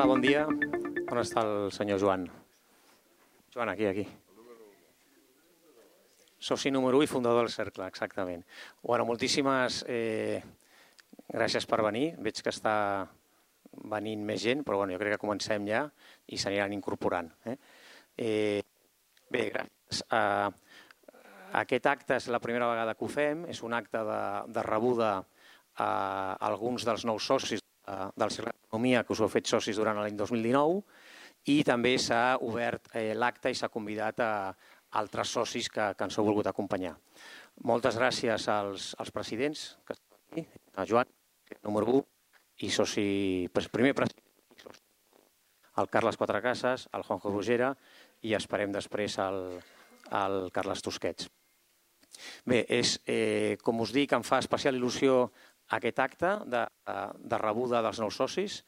Hola, bon dia. On està el senyor Joan? Joan, aquí, aquí. Soci número 1 i fundador del Cercle, exactament. Bueno, moltíssimes eh, gràcies per venir. Veig que està venint més gent, però bueno, jo crec que comencem ja i s'aniran incorporant. Eh? Eh, bé, gràcies. Uh, aquest acte és la primera vegada que ho fem, és un acte de, de rebuda a alguns dels nous socis del Cercle d'Economia, que us heu fet socis durant l'any 2019, i també s'ha obert eh, l'acte i s'ha convidat a altres socis que, que ens heu volgut acompanyar. Moltes gràcies als, als presidents, que estan aquí, a Joan, número 1, i soci, primer president, el Carles Quatrecases, el Juanjo Rugera i esperem després el, el Carles Tusquets. Bé, és, eh, com us dic, em fa especial il·lusió aquest acte de, de rebuda dels nous socis.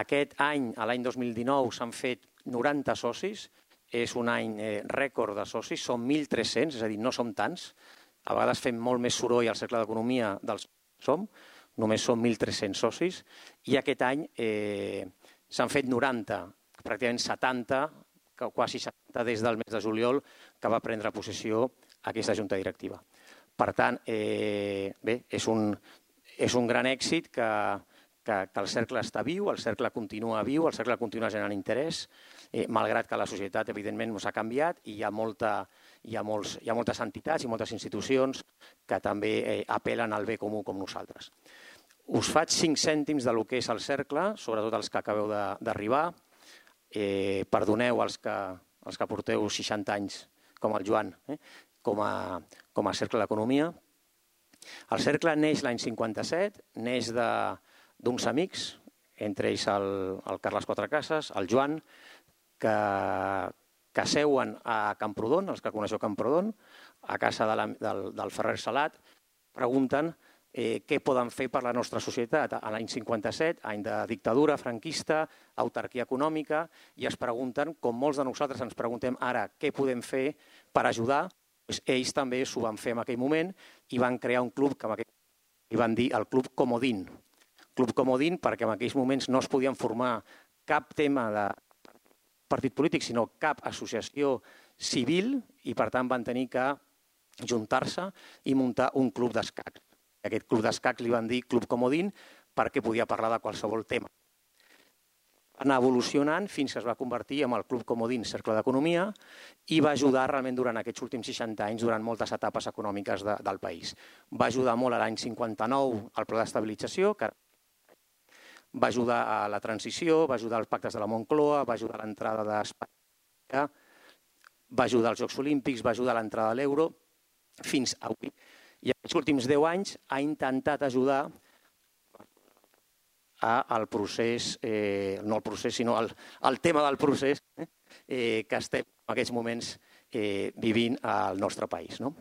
Aquest any, a l'any 2019, s'han fet 90 socis, és un any eh, rècord de socis, són 1.300, és a dir, no som tants. A vegades fem molt més soroll al cercle d'economia dels som, només són 1.300 socis, i aquest any eh, s'han fet 90, pràcticament 70, quasi 70 des del mes de juliol que va prendre possessió aquesta junta directiva. Per tant, eh, bé, és un, és un gran èxit que, que, que el cercle està viu, el cercle continua viu, el cercle continua generant interès, eh, malgrat que la societat, evidentment, s'ha canviat i hi ha, molta, hi, ha molts, hi ha moltes entitats i moltes institucions que també eh, apel·len al bé comú com nosaltres. Us faig cinc cèntims de lo que és el cercle, sobretot els que acabeu d'arribar. Eh, perdoneu els que, els que porteu 60 anys, com el Joan, eh, com, a, com a cercle d'economia, el cercle neix l'any 57, neix d'uns amics, entre ells el, el Carles Quatrecases, el Joan, que, que seuen a Camprodon, els que coneixeu Camprodon, a casa de la, del, del Ferrer Salat, pregunten eh, què poden fer per la nostra societat. A l'any 57, any de dictadura franquista, autarquia econòmica, i es pregunten, com molts de nosaltres ens preguntem ara, què podem fer per ajudar doncs ells també s'ho van fer en aquell moment i van crear un club que aquell... i van dir el Club Comodín. Club Comodín perquè en aquells moments no es podien formar cap tema de partit polític, sinó cap associació civil i per tant van tenir que juntar-se i muntar un club d'escacs. Aquest club d'escacs li van dir Club Comodín perquè podia parlar de qualsevol tema anar evolucionant fins que es va convertir en el Club Comodín Cercle d'Economia i va ajudar realment durant aquests últims 60 anys, durant moltes etapes econòmiques de, del país. Va ajudar molt a l'any 59 al pla d'estabilització, que va ajudar a la transició, va ajudar als pactes de la Moncloa, va ajudar a l'entrada d'Espanya, va ajudar als Jocs Olímpics, va ajudar a l'entrada de l'euro, fins avui. I aquests últims 10 anys ha intentat ajudar al procés, eh, no el procés, sinó al, al tema del procés eh, eh, que estem en aquests moments eh, vivint al nostre país. No?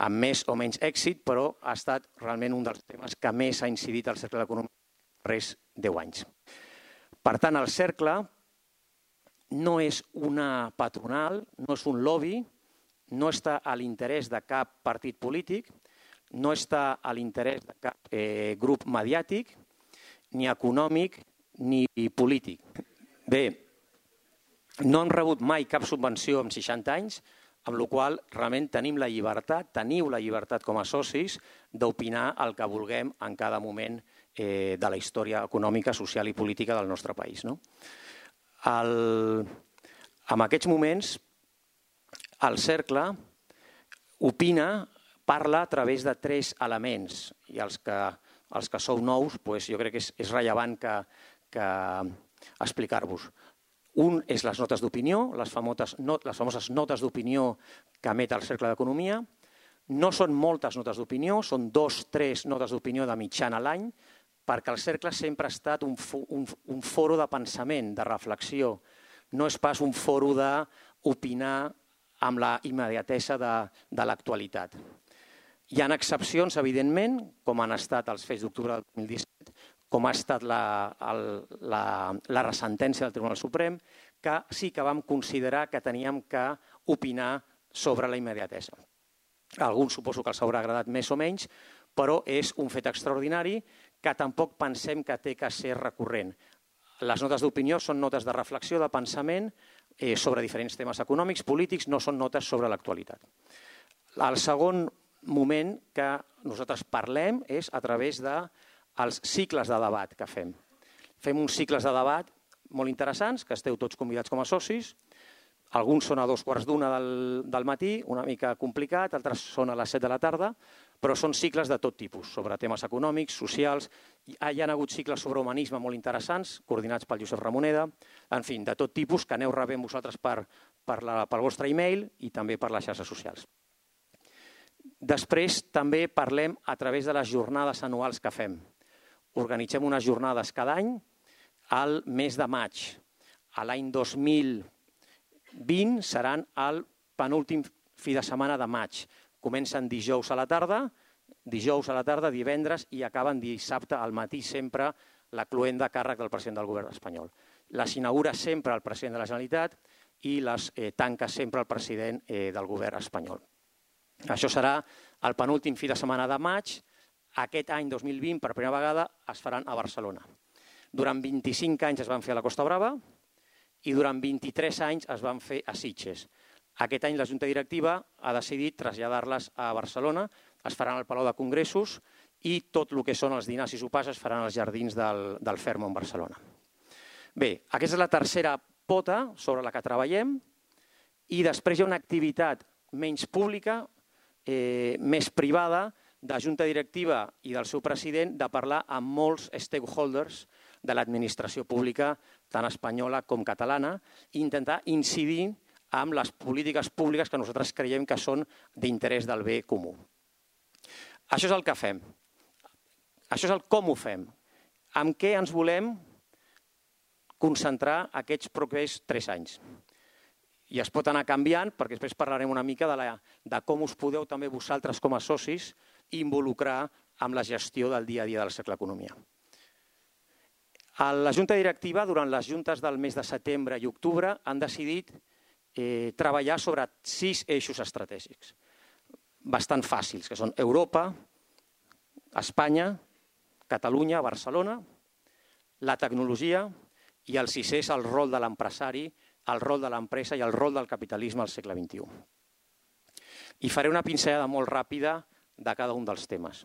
Amb més o menys èxit, però ha estat realment un dels temes que més ha incidit al cercle d'economia res 10 anys. Per tant, el cercle no és una patronal, no és un lobby, no està a l'interès de cap partit polític, no està a l'interès de cap eh, grup mediàtic, ni econòmic ni polític. Bé, no hem rebut mai cap subvenció en 60 anys, amb la qual realment tenim la llibertat, teniu la llibertat com a socis d'opinar el que vulguem en cada moment eh, de la història econòmica, social i política del nostre país. No? El, en aquests moments, el cercle opina, parla a través de tres elements, i els que els que sou nous, doncs jo crec que és, és rellevant que, que explicar-vos. Un és les notes d'opinió, les, famoses, not, les famoses notes d'opinió que emet el Cercle d'Economia. No són moltes notes d'opinió, són dos, tres notes d'opinió de mitjana l'any, perquè el Cercle sempre ha estat un, un, un foro de pensament, de reflexió. No és pas un foro d'opinar amb la immediatesa de, de l'actualitat. Hi ha excepcions, evidentment, com han estat els fets d'octubre del 2017, com ha estat la, el, la, la resentència del Tribunal Suprem, que sí que vam considerar que teníem que opinar sobre la immediatesa. A alguns suposo que els haurà agradat més o menys, però és un fet extraordinari que tampoc pensem que té que ser recurrent. Les notes d'opinió són notes de reflexió, de pensament eh, sobre diferents temes econòmics, polítics, no són notes sobre l'actualitat. El segon moment que nosaltres parlem és a través dels de cicles de debat que fem. Fem uns cicles de debat molt interessants, que esteu tots convidats com a socis, alguns són a dos quarts d'una del, del matí, una mica complicat, altres són a les set de la tarda, però són cicles de tot tipus, sobre temes econòmics, socials, hi ha hagut cicles sobre humanisme molt interessants, coordinats pel Josep Ramoneda, en fi, de tot tipus, que aneu rebent vosaltres per, per la, pel vostre e-mail i també per les xarxes socials. Després també parlem a través de les jornades anuals que fem. Organitzem unes jornades cada any al mes de maig. A l'any 2000 20 seran el penúltim fi de setmana de maig. Comencen dijous a la tarda, dijous a la tarda, divendres i acaben dissabte al matí sempre la cluenda càrrec del president del govern espanyol. Les inaugura sempre el president de la Generalitat i les eh, tanca sempre el president eh, del govern espanyol. Això serà el penúltim fi de setmana de maig. Aquest any 2020, per primera vegada, es faran a Barcelona. Durant 25 anys es van fer a la Costa Brava, i durant 23 anys es van fer a Sitges. Aquest any la Junta Directiva ha decidit traslladar-les a Barcelona, es faran al Palau de Congressos i tot el que són els dinars i sopars es faran als jardins del, del Fermo en Barcelona. Bé, aquesta és la tercera pota sobre la que treballem i després hi ha una activitat menys pública, eh, més privada, de Junta Directiva i del seu president de parlar amb molts stakeholders de l'administració pública, tant espanyola com catalana, i intentar incidir amb les polítiques públiques que nosaltres creiem que són d'interès del bé comú. Això és el que fem. Això és el com ho fem. Amb què ens volem concentrar aquests propers tres anys. I es pot anar canviant, perquè després parlarem una mica de, la, de com us podeu també vosaltres com a socis involucrar amb la gestió del dia a dia del cercle Economia. La Junta Directiva, durant les juntes del mes de setembre i octubre, han decidit eh, treballar sobre sis eixos estratègics, bastant fàcils, que són Europa, Espanya, Catalunya, Barcelona, la tecnologia i el sisè és el rol de l'empresari, el rol de l'empresa i el rol del capitalisme al segle XXI. I faré una pinzellada molt ràpida de cada un dels temes.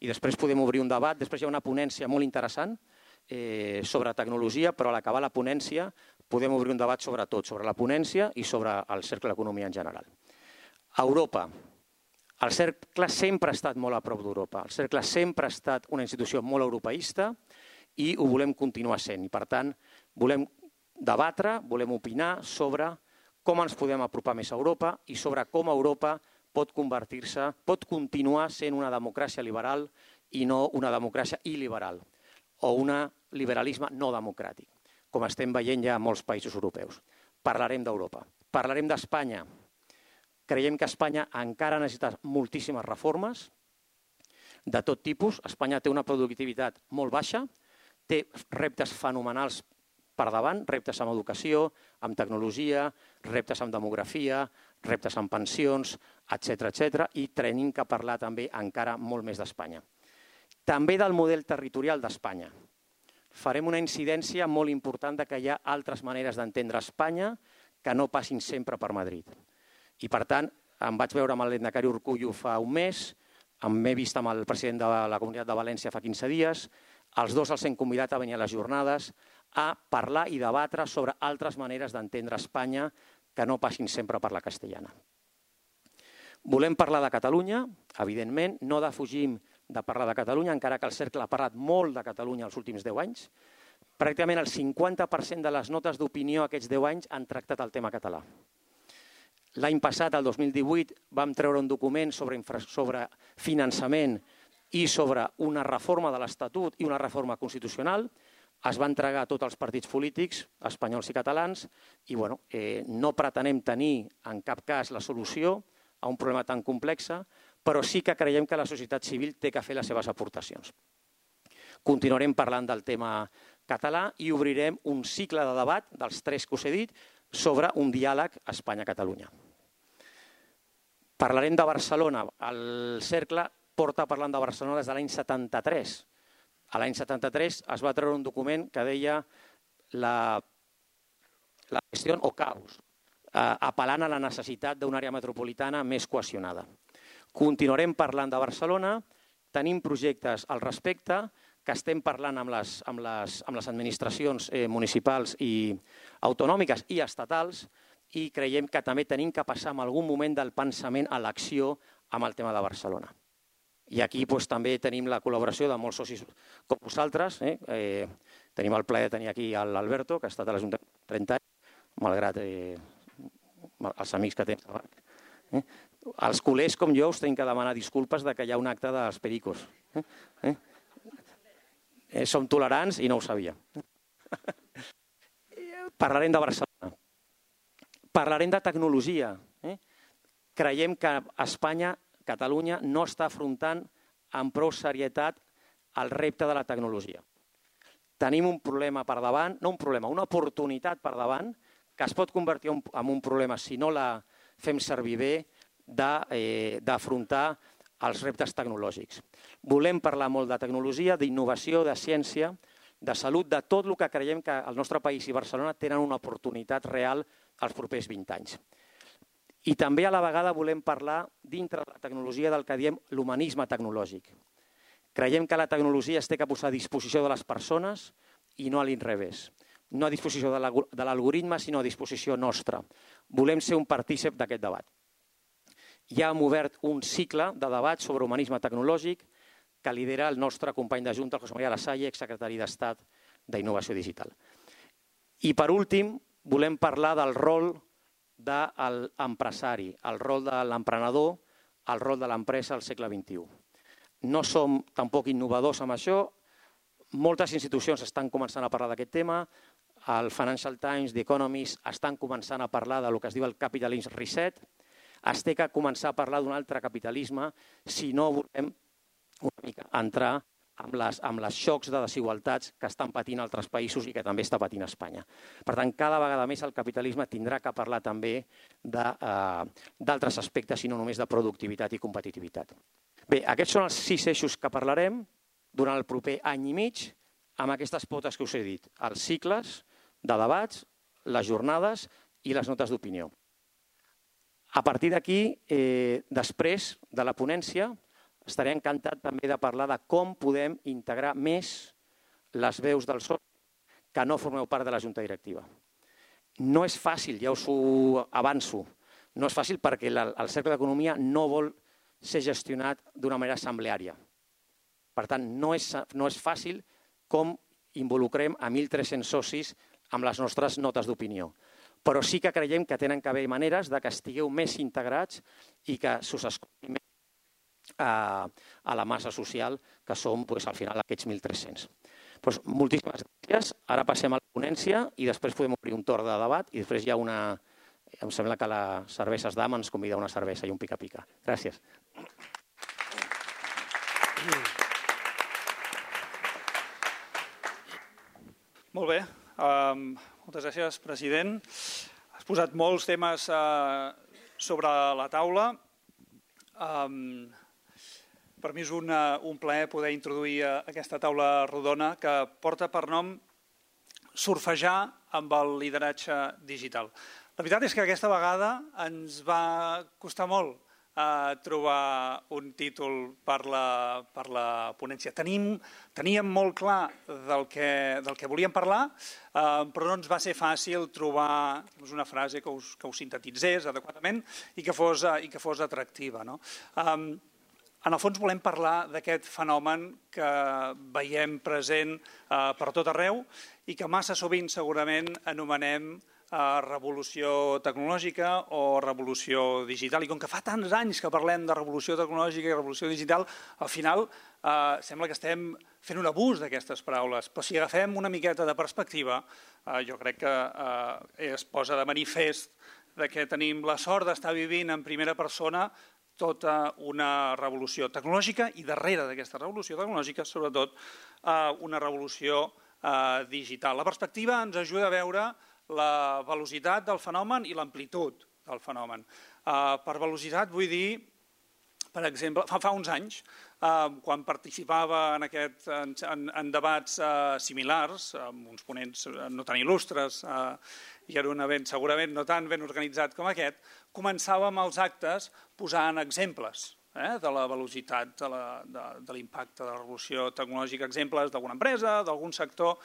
I després podem obrir un debat, després hi ha una ponència molt interessant eh, sobre tecnologia, però a l'acabar la ponència podem obrir un debat sobre tot, sobre la ponència i sobre el cercle d'economia en general. Europa. El cercle sempre ha estat molt a prop d'Europa. El cercle sempre ha estat una institució molt europeista i ho volem continuar sent. I, per tant, volem debatre, volem opinar sobre com ens podem apropar més a Europa i sobre com Europa pot convertir-se, pot continuar sent una democràcia liberal i no una democràcia il·liberal o un liberalisme no democràtic, com estem veient ja en molts països europeus. Parlarem d'Europa. Parlarem d'Espanya. Creiem que Espanya encara necessita moltíssimes reformes de tot tipus. Espanya té una productivitat molt baixa, té reptes fenomenals per davant, reptes amb educació, amb tecnologia, reptes amb demografia, reptes amb pensions, etc etc i tenim que parlar també encara molt més d'Espanya. També del model territorial d'Espanya. Farem una incidència molt important de que hi ha altres maneres d'entendre Espanya que no passin sempre per Madrid. I, per tant, em vaig veure amb l'Etnacari Urcullo fa un mes, m'he vist amb el president de la Comunitat de València fa 15 dies, els dos els hem convidat a venir a les jornades a parlar i debatre sobre altres maneres d'entendre Espanya que no passin sempre per la castellana. Volem parlar de Catalunya, evidentment, no defugim de parlar de Catalunya, encara que el Cercle ha parlat molt de Catalunya els últims 10 anys. Pràcticament el 50% de les notes d'opinió aquests 10 anys han tractat el tema català. L'any passat, el 2018, vam treure un document sobre, sobre finançament i sobre una reforma de l'Estatut i una reforma constitucional es va entregar a tots els partits polítics, espanyols i catalans, i bueno, eh, no pretenem tenir en cap cas la solució a un problema tan complex, però sí que creiem que la societat civil té que fer les seves aportacions. Continuarem parlant del tema català i obrirem un cicle de debat dels tres que us he dit sobre un diàleg Espanya-Catalunya. Parlarem de Barcelona. El Cercle porta parlant de Barcelona des de l'any 73, a l'any 73 es va treure un document que deia la, la gestió o caos, eh, apel·lant a la necessitat d'una àrea metropolitana més cohesionada. Continuarem parlant de Barcelona, tenim projectes al respecte, que estem parlant amb les, amb les, amb les administracions eh, municipals i autonòmiques i estatals i creiem que també tenim que passar en algun moment del pensament a l'acció amb el tema de Barcelona. I aquí doncs, també tenim la col·laboració de molts socis com vosaltres. Eh? Eh, tenim el plaer de tenir aquí l'Alberto, que ha estat a l'Ajuntament 30 anys, malgrat eh, els amics que tens. Eh? Els culers com jo us tenim que demanar disculpes de que hi ha un acte dels pericos. Eh? Eh? Eh, som tolerants i no ho sabia. Parlarem de Barcelona. Parlarem de tecnologia. Eh? Creiem que Espanya, Catalunya, no està afrontant amb prou serietat el repte de la tecnologia. Tenim un problema per davant, no un problema, una oportunitat per davant, que es pot convertir en un problema si no la fem servir bé d'afrontar eh, els reptes tecnològics. Volem parlar molt de tecnologia, d'innovació, de ciència, de salut, de tot el que creiem que el nostre país i Barcelona tenen una oportunitat real als propers 20 anys. I també a la vegada volem parlar dintre de la tecnologia del que diem l'humanisme tecnològic. Creiem que la tecnologia es té que posar a disposició de les persones i no a l'inrevés. No a disposició de l'algoritme, sinó a disposició nostra. Volem ser un partícip d'aquest debat ja hem obert un cicle de debat sobre humanisme tecnològic que lidera el nostre company de Junta, el José María Lasalle, exsecretari d'Estat d'Innovació Digital. I per últim, volem parlar del rol de l'empresari, el rol de l'emprenedor, el rol de l'empresa al segle XXI. No som tampoc innovadors amb això, moltes institucions estan començant a parlar d'aquest tema, el Financial Times, The Economist, estan començant a parlar del que es diu el capitalism reset, es té que començar a parlar d'un altre capitalisme si no volem una mica entrar amb les, amb les xocs de desigualtats que estan patint altres països i que també està patint Espanya. Per tant, cada vegada més el capitalisme tindrà que parlar també d'altres eh, aspectes i no només de productivitat i competitivitat. Bé, aquests són els sis eixos que parlarem durant el proper any i mig amb aquestes potes que us he dit, els cicles de debats, les jornades i les notes d'opinió. A partir d'aquí, eh, després de la ponència, estaré encantat també de parlar de com podem integrar més les veus del soci que no formeu part de la Junta Directiva. No és fàcil, ja us ho avanço, no és fàcil perquè el Cercle d'Economia no vol ser gestionat d'una manera assembleària. Per tant, no és, no és fàcil com involucrem a 1.300 socis amb les nostres notes d'opinió però sí que creiem que tenen que haver maneres de que estigueu més integrats i que s'us escolti a, a la massa social, que som pues, al final aquests 1.300. Pues, moltíssimes gràcies. Ara passem a la ponència i després podem obrir un torn de debat i després hi ha una... Em sembla que la Cerveses Dama ens convida una cervesa i un pica-pica. Gràcies. Molt bé. Um, moltes gràcies, president. Has posat molts temes eh, sobre la taula. Um, per mi és un plaer poder introduir uh, aquesta taula rodona que porta per nom surfejar amb el lideratge digital. La veritat és que aquesta vegada ens va costar molt a trobar un títol per la, per la ponència. Tenim, teníem molt clar del que, del que volíem parlar, eh, però no ens va ser fàcil trobar doncs, una frase que us, que us sintetitzés adequadament i que fos, i que fos atractiva. No? Eh, en el fons volem parlar d'aquest fenomen que veiem present eh, per tot arreu i que massa sovint segurament anomenem revolució tecnològica o revolució digital. I com que fa tants anys que parlem de revolució tecnològica i revolució digital, al final eh, sembla que estem fent un abús d'aquestes paraules. Però si agafem una miqueta de perspectiva, eh, jo crec que eh, es posa de manifest de que tenim la sort d'estar vivint en primera persona tota una revolució tecnològica i darrere d'aquesta revolució tecnològica, sobretot, eh, una revolució eh, digital. La perspectiva ens ajuda a veure la velocitat del fenomen i l'amplitud del fenomen. Uh, per velocitat vull dir per exemple, fa, uns anys, eh, quan participava en, aquest, en, en, debats eh, similars, amb uns ponents eh, no tan il·lustres, eh, i era un event segurament no tan ben organitzat com aquest, començàvem els actes posant exemples eh, de la velocitat de l'impacte de, de, la revolució tecnològica, exemples d'alguna empresa, d'algun sector,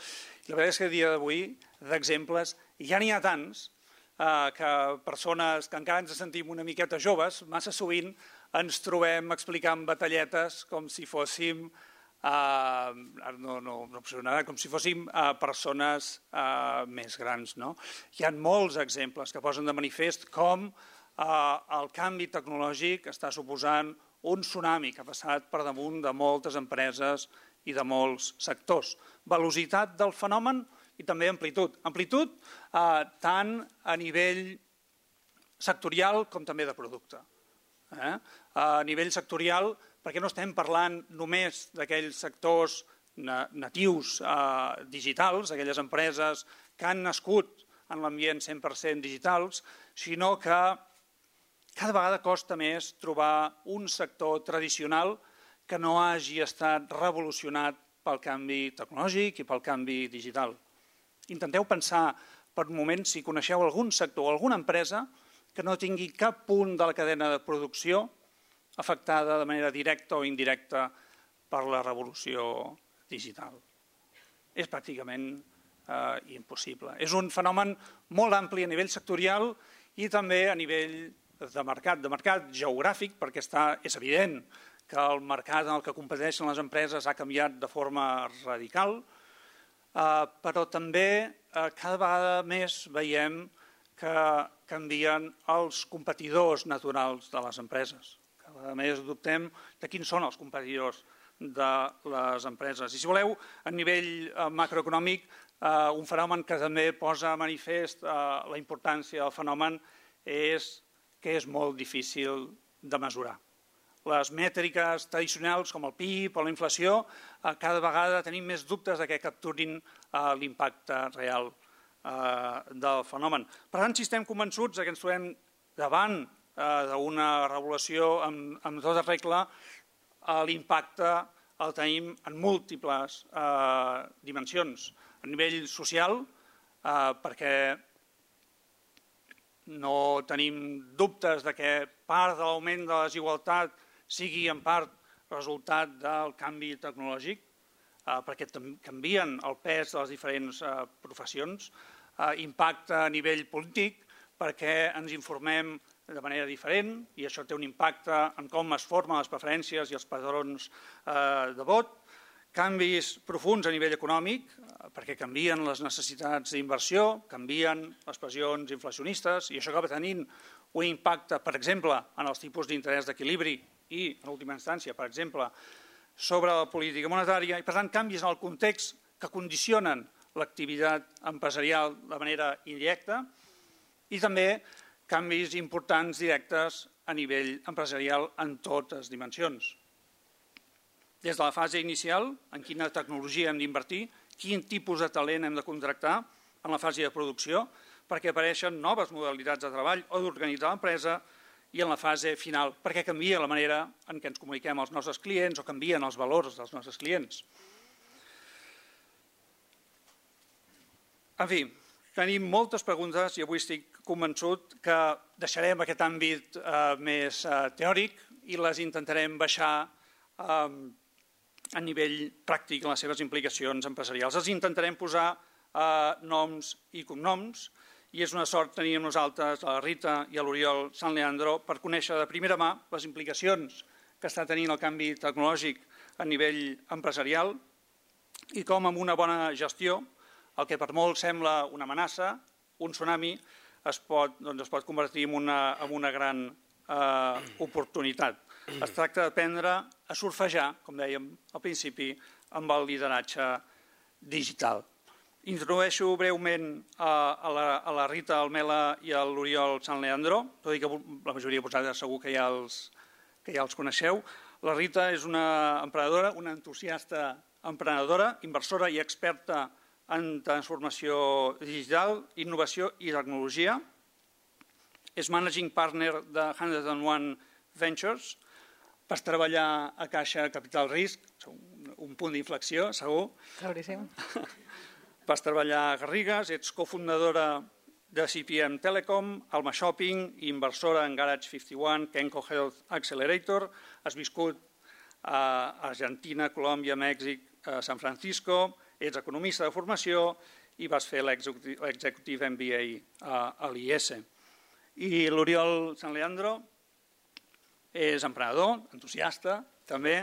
i la veritat és que a dia d'avui d'exemples ja n'hi ha tants eh, que persones que encara ens sentim una miqueta joves, massa sovint ens trobem explicant batalletes com si fóssim Uh, no, no, no nada, com si fóssim uh, persones uh, més grans. No? Hi ha molts exemples que posen de manifest com el canvi tecnològic està suposant un tsunami que ha passat per damunt de moltes empreses i de molts sectors. Velocitat del fenomen i també amplitud. Amplitud uh, tant a nivell sectorial com també de producte. Eh? A nivell sectorial, perquè no estem parlant només d'aquells sectors natius eh, digitals, aquelles empreses que han nascut en l'ambient 100% digitals, sinó que cada vegada costa més trobar un sector tradicional que no hagi estat revolucionat pel canvi tecnològic i pel canvi digital. Intenteu pensar per un moment si coneixeu algun sector o alguna empresa que no tingui cap punt de la cadena de producció afectada de manera directa o indirecta per la revolució digital. És pràcticament eh, impossible. És un fenomen molt ampli a nivell sectorial i també a nivell de mercat, de mercat geogràfic, perquè està, és evident que el mercat en el que competeixen les empreses ha canviat de forma radical, eh, però també eh, cada vegada més veiem que canvien els competidors naturals de les empreses. Cada més dubtem de quins són els competidors de les empreses. I si voleu, a nivell eh, macroeconòmic, eh, un fenomen que també posa a manifest eh, la importància del fenomen és que és molt difícil de mesurar. Les mètriques tradicionals com el PIB o la inflació cada vegada tenim més dubtes de que capturin l'impacte real eh, del fenomen. Per tant, si estem convençuts que ens trobem davant eh, d'una regulació amb, amb tota regla, eh, l'impacte el tenim en múltiples eh, dimensions. A nivell social, eh, perquè no tenim dubtes de que part de l'augment de la desigualtat sigui en part resultat del canvi tecnològic, eh, perquè canvien el pes de les diferents eh, professions, eh, impacte a nivell polític, perquè ens informem de manera diferent i això té un impacte en com es formen les preferències i els padrons de vot, canvis profuns a nivell econòmic, eh, perquè canvien les necessitats d'inversió, canvien les pressions inflacionistes i això acaba tenint un impacte, per exemple, en els tipus d'interès d'equilibri i, en última instància, per exemple, sobre la política monetària i, per tant, canvis en el context que condicionen l'activitat empresarial de manera indirecta i també canvis importants directes a nivell empresarial en totes dimensions. Des de la fase inicial, en quina tecnologia hem d'invertir, quin tipus de talent hem de contractar en la fase de producció, perquè apareixen noves modalitats de treball o d'organitzar l'empresa i en la fase final, perquè canvia la manera en què ens comuniquem als nostres clients o canvien els valors dels nostres clients. En fi, tenim moltes preguntes i avui estic convençut que deixarem aquest àmbit eh, més eh, teòric i les intentarem baixar eh, a nivell pràctic les seves implicacions empresarials. Els intentarem posar eh, noms i cognoms i és una sort tenir amb nosaltres la Rita i l'Oriol Sant Leandro per conèixer de primera mà les implicacions que està tenint el canvi tecnològic a nivell empresarial i com amb una bona gestió el que per molt sembla una amenaça, un tsunami, es pot, doncs es pot convertir en una, en una gran eh, oportunitat. Es tracta d'aprendre a surfejar, com dèiem al principi, amb el lideratge digital. Introdueixo breument a, a, la, a la Rita Almela i a l'Oriol Sant Leandro, tot i que la majoria de vosaltres segur que ja, els, que ja els coneixeu. La Rita és una emprenedora, una entusiasta emprenedora, inversora i experta en transformació digital, innovació i tecnologia. És Managing Partner de 101 Ventures, Vas treballar a Caixa Capital Risc, un, un punt d'inflexió, segur. Claríssim. Vas treballar a Garrigues, ets cofundadora de CPM Telecom, Alma Shopping, inversora en Garage 51, Kenco Health Accelerator, has viscut a Argentina, Colòmbia, Mèxic, a San Francisco, ets economista de formació i vas fer l'executive MBA a, a l'IS. I l'Oriol San Leandro és emprenedor, entusiasta, també,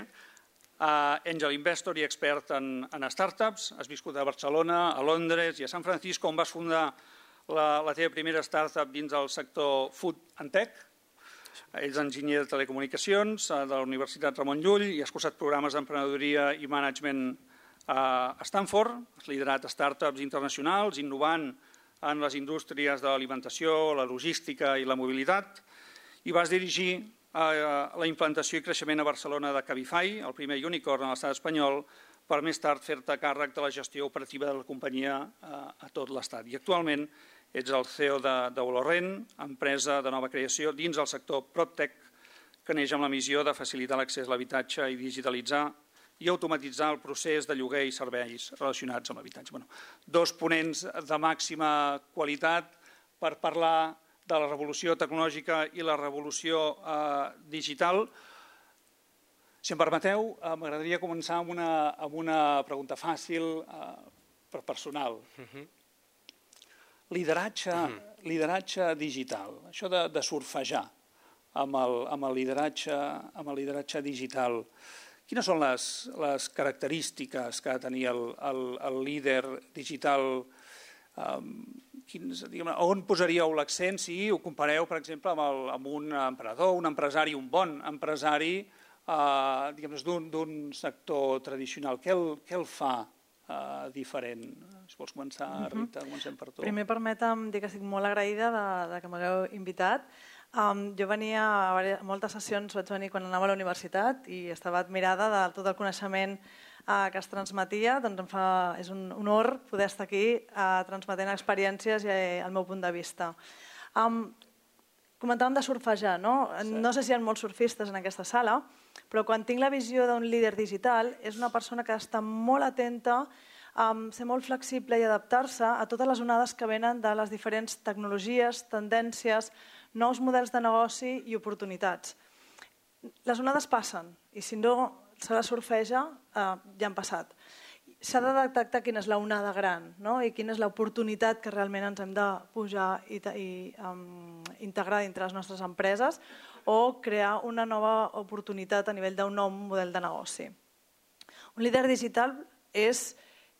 uh, angel investor i expert en, en startups. Has viscut a Barcelona, a Londres i a San Francisco, on vas fundar la, la teva primera startup dins del sector food and tech. Ets enginyer de telecomunicacions de la Universitat Ramon Llull i has cursat programes d'emprenedoria i management a Stanford. Has liderat startups internacionals, innovant en les indústries de l'alimentació, la logística i la mobilitat i vas dirigir la implantació i creixement a Barcelona de Cabify, el primer unicorn a l'estat espanyol, per més tard fer-te càrrec de la gestió operativa de la companyia a tot l'estat. I actualment ets el CEO d'Olorrent, empresa de nova creació dins del sector PropTech, que neix amb la missió de facilitar l'accés a l'habitatge i digitalitzar i automatitzar el procés de lloguer i serveis relacionats amb l'habitatge. Bueno, dos ponents de màxima qualitat per parlar de la revolució tecnològica i la revolució eh, digital. Si em permeteu, eh, m'agradaria començar amb una, amb una pregunta fàcil, eh, però personal. Uh mhm. -huh. Lideratge, uh mhm. -huh. lideratge digital, això de, de surfejar amb el, amb, el lideratge, amb el lideratge digital. Quines són les, les característiques que ha de tenir el, el, el líder digital um, quins, diguem, on posaríeu l'accent si ho compareu, per exemple, amb, el, amb un emprenedor, un empresari, un bon empresari eh, d'un sector tradicional? Què el, què el fa eh, diferent? Si vols començar, uh -huh. Rita, comencem per tu. Primer permetem dir que estic molt agraïda de, de que m'hagueu invitat. Um, jo venia a moltes sessions, vaig venir quan anava a la universitat i estava admirada de tot el coneixement eh, que es transmetia, doncs em fa, és un honor poder estar aquí eh, transmetent experiències i eh, el meu punt de vista. Um, comentàvem de surfejar, no? Sí. No sé si hi ha molts surfistes en aquesta sala, però quan tinc la visió d'un líder digital és una persona que està molt atenta a ser molt flexible i adaptar-se a totes les onades que venen de les diferents tecnologies, tendències, nous models de negoci i oportunitats. Les onades passen i si no se la surfeja, eh, ja han passat. S'ha de detectar quina és la onada gran no? i quina és l'oportunitat que realment ens hem de pujar i, i um, integrar dintre les nostres empreses o crear una nova oportunitat a nivell d'un nou model de negoci. Un líder digital és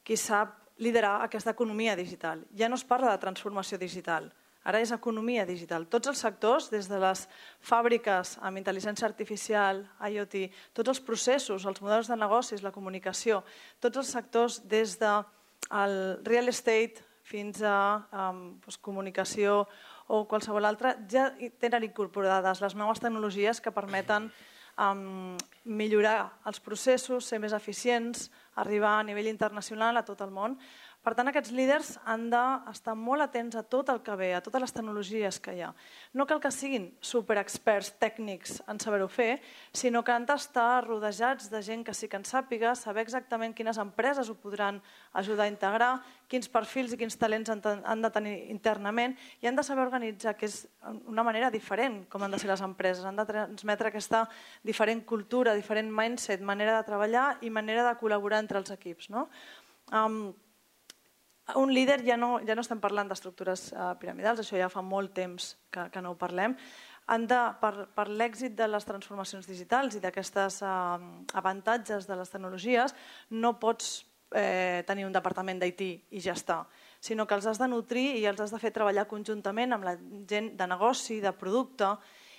qui sap liderar aquesta economia digital. Ja no es parla de transformació digital, Ara és economia digital. Tots els sectors, des de les fàbriques amb intel·ligència artificial, IoT, tots els processos, els models de negocis, la comunicació, tots els sectors des de real estate fins a um, doncs, comunicació o qualsevol altra, ja tenen incorporades les noves tecnologies que permeten um, millorar els processos, ser més eficients, arribar a nivell internacional a tot el món, per tant, aquests líders han d'estar molt atents a tot el que ve, a totes les tecnologies que hi ha. No cal que siguin superexperts tècnics en saber-ho fer, sinó que han d'estar rodejats de gent que sí que en sàpiga, saber exactament quines empreses ho podran ajudar a integrar, quins perfils i quins talents han de tenir internament i han de saber organitzar, que és una manera diferent com han de ser les empreses. Han de transmetre aquesta diferent cultura, diferent mindset, manera de treballar i manera de col·laborar entre els equips. No? Um, un líder ja no, ja no estem parlant d'estructures uh, piramidals, això ja fa molt temps que, que no ho parlem. Han de, per, per l'èxit de les transformacions digitals i d'aquestes uh, avantatges de les tecnologies, no pots eh, tenir un departament d'IT i ja està, sinó que els has de nutrir i els has de fer treballar conjuntament amb la gent de negoci, de producte,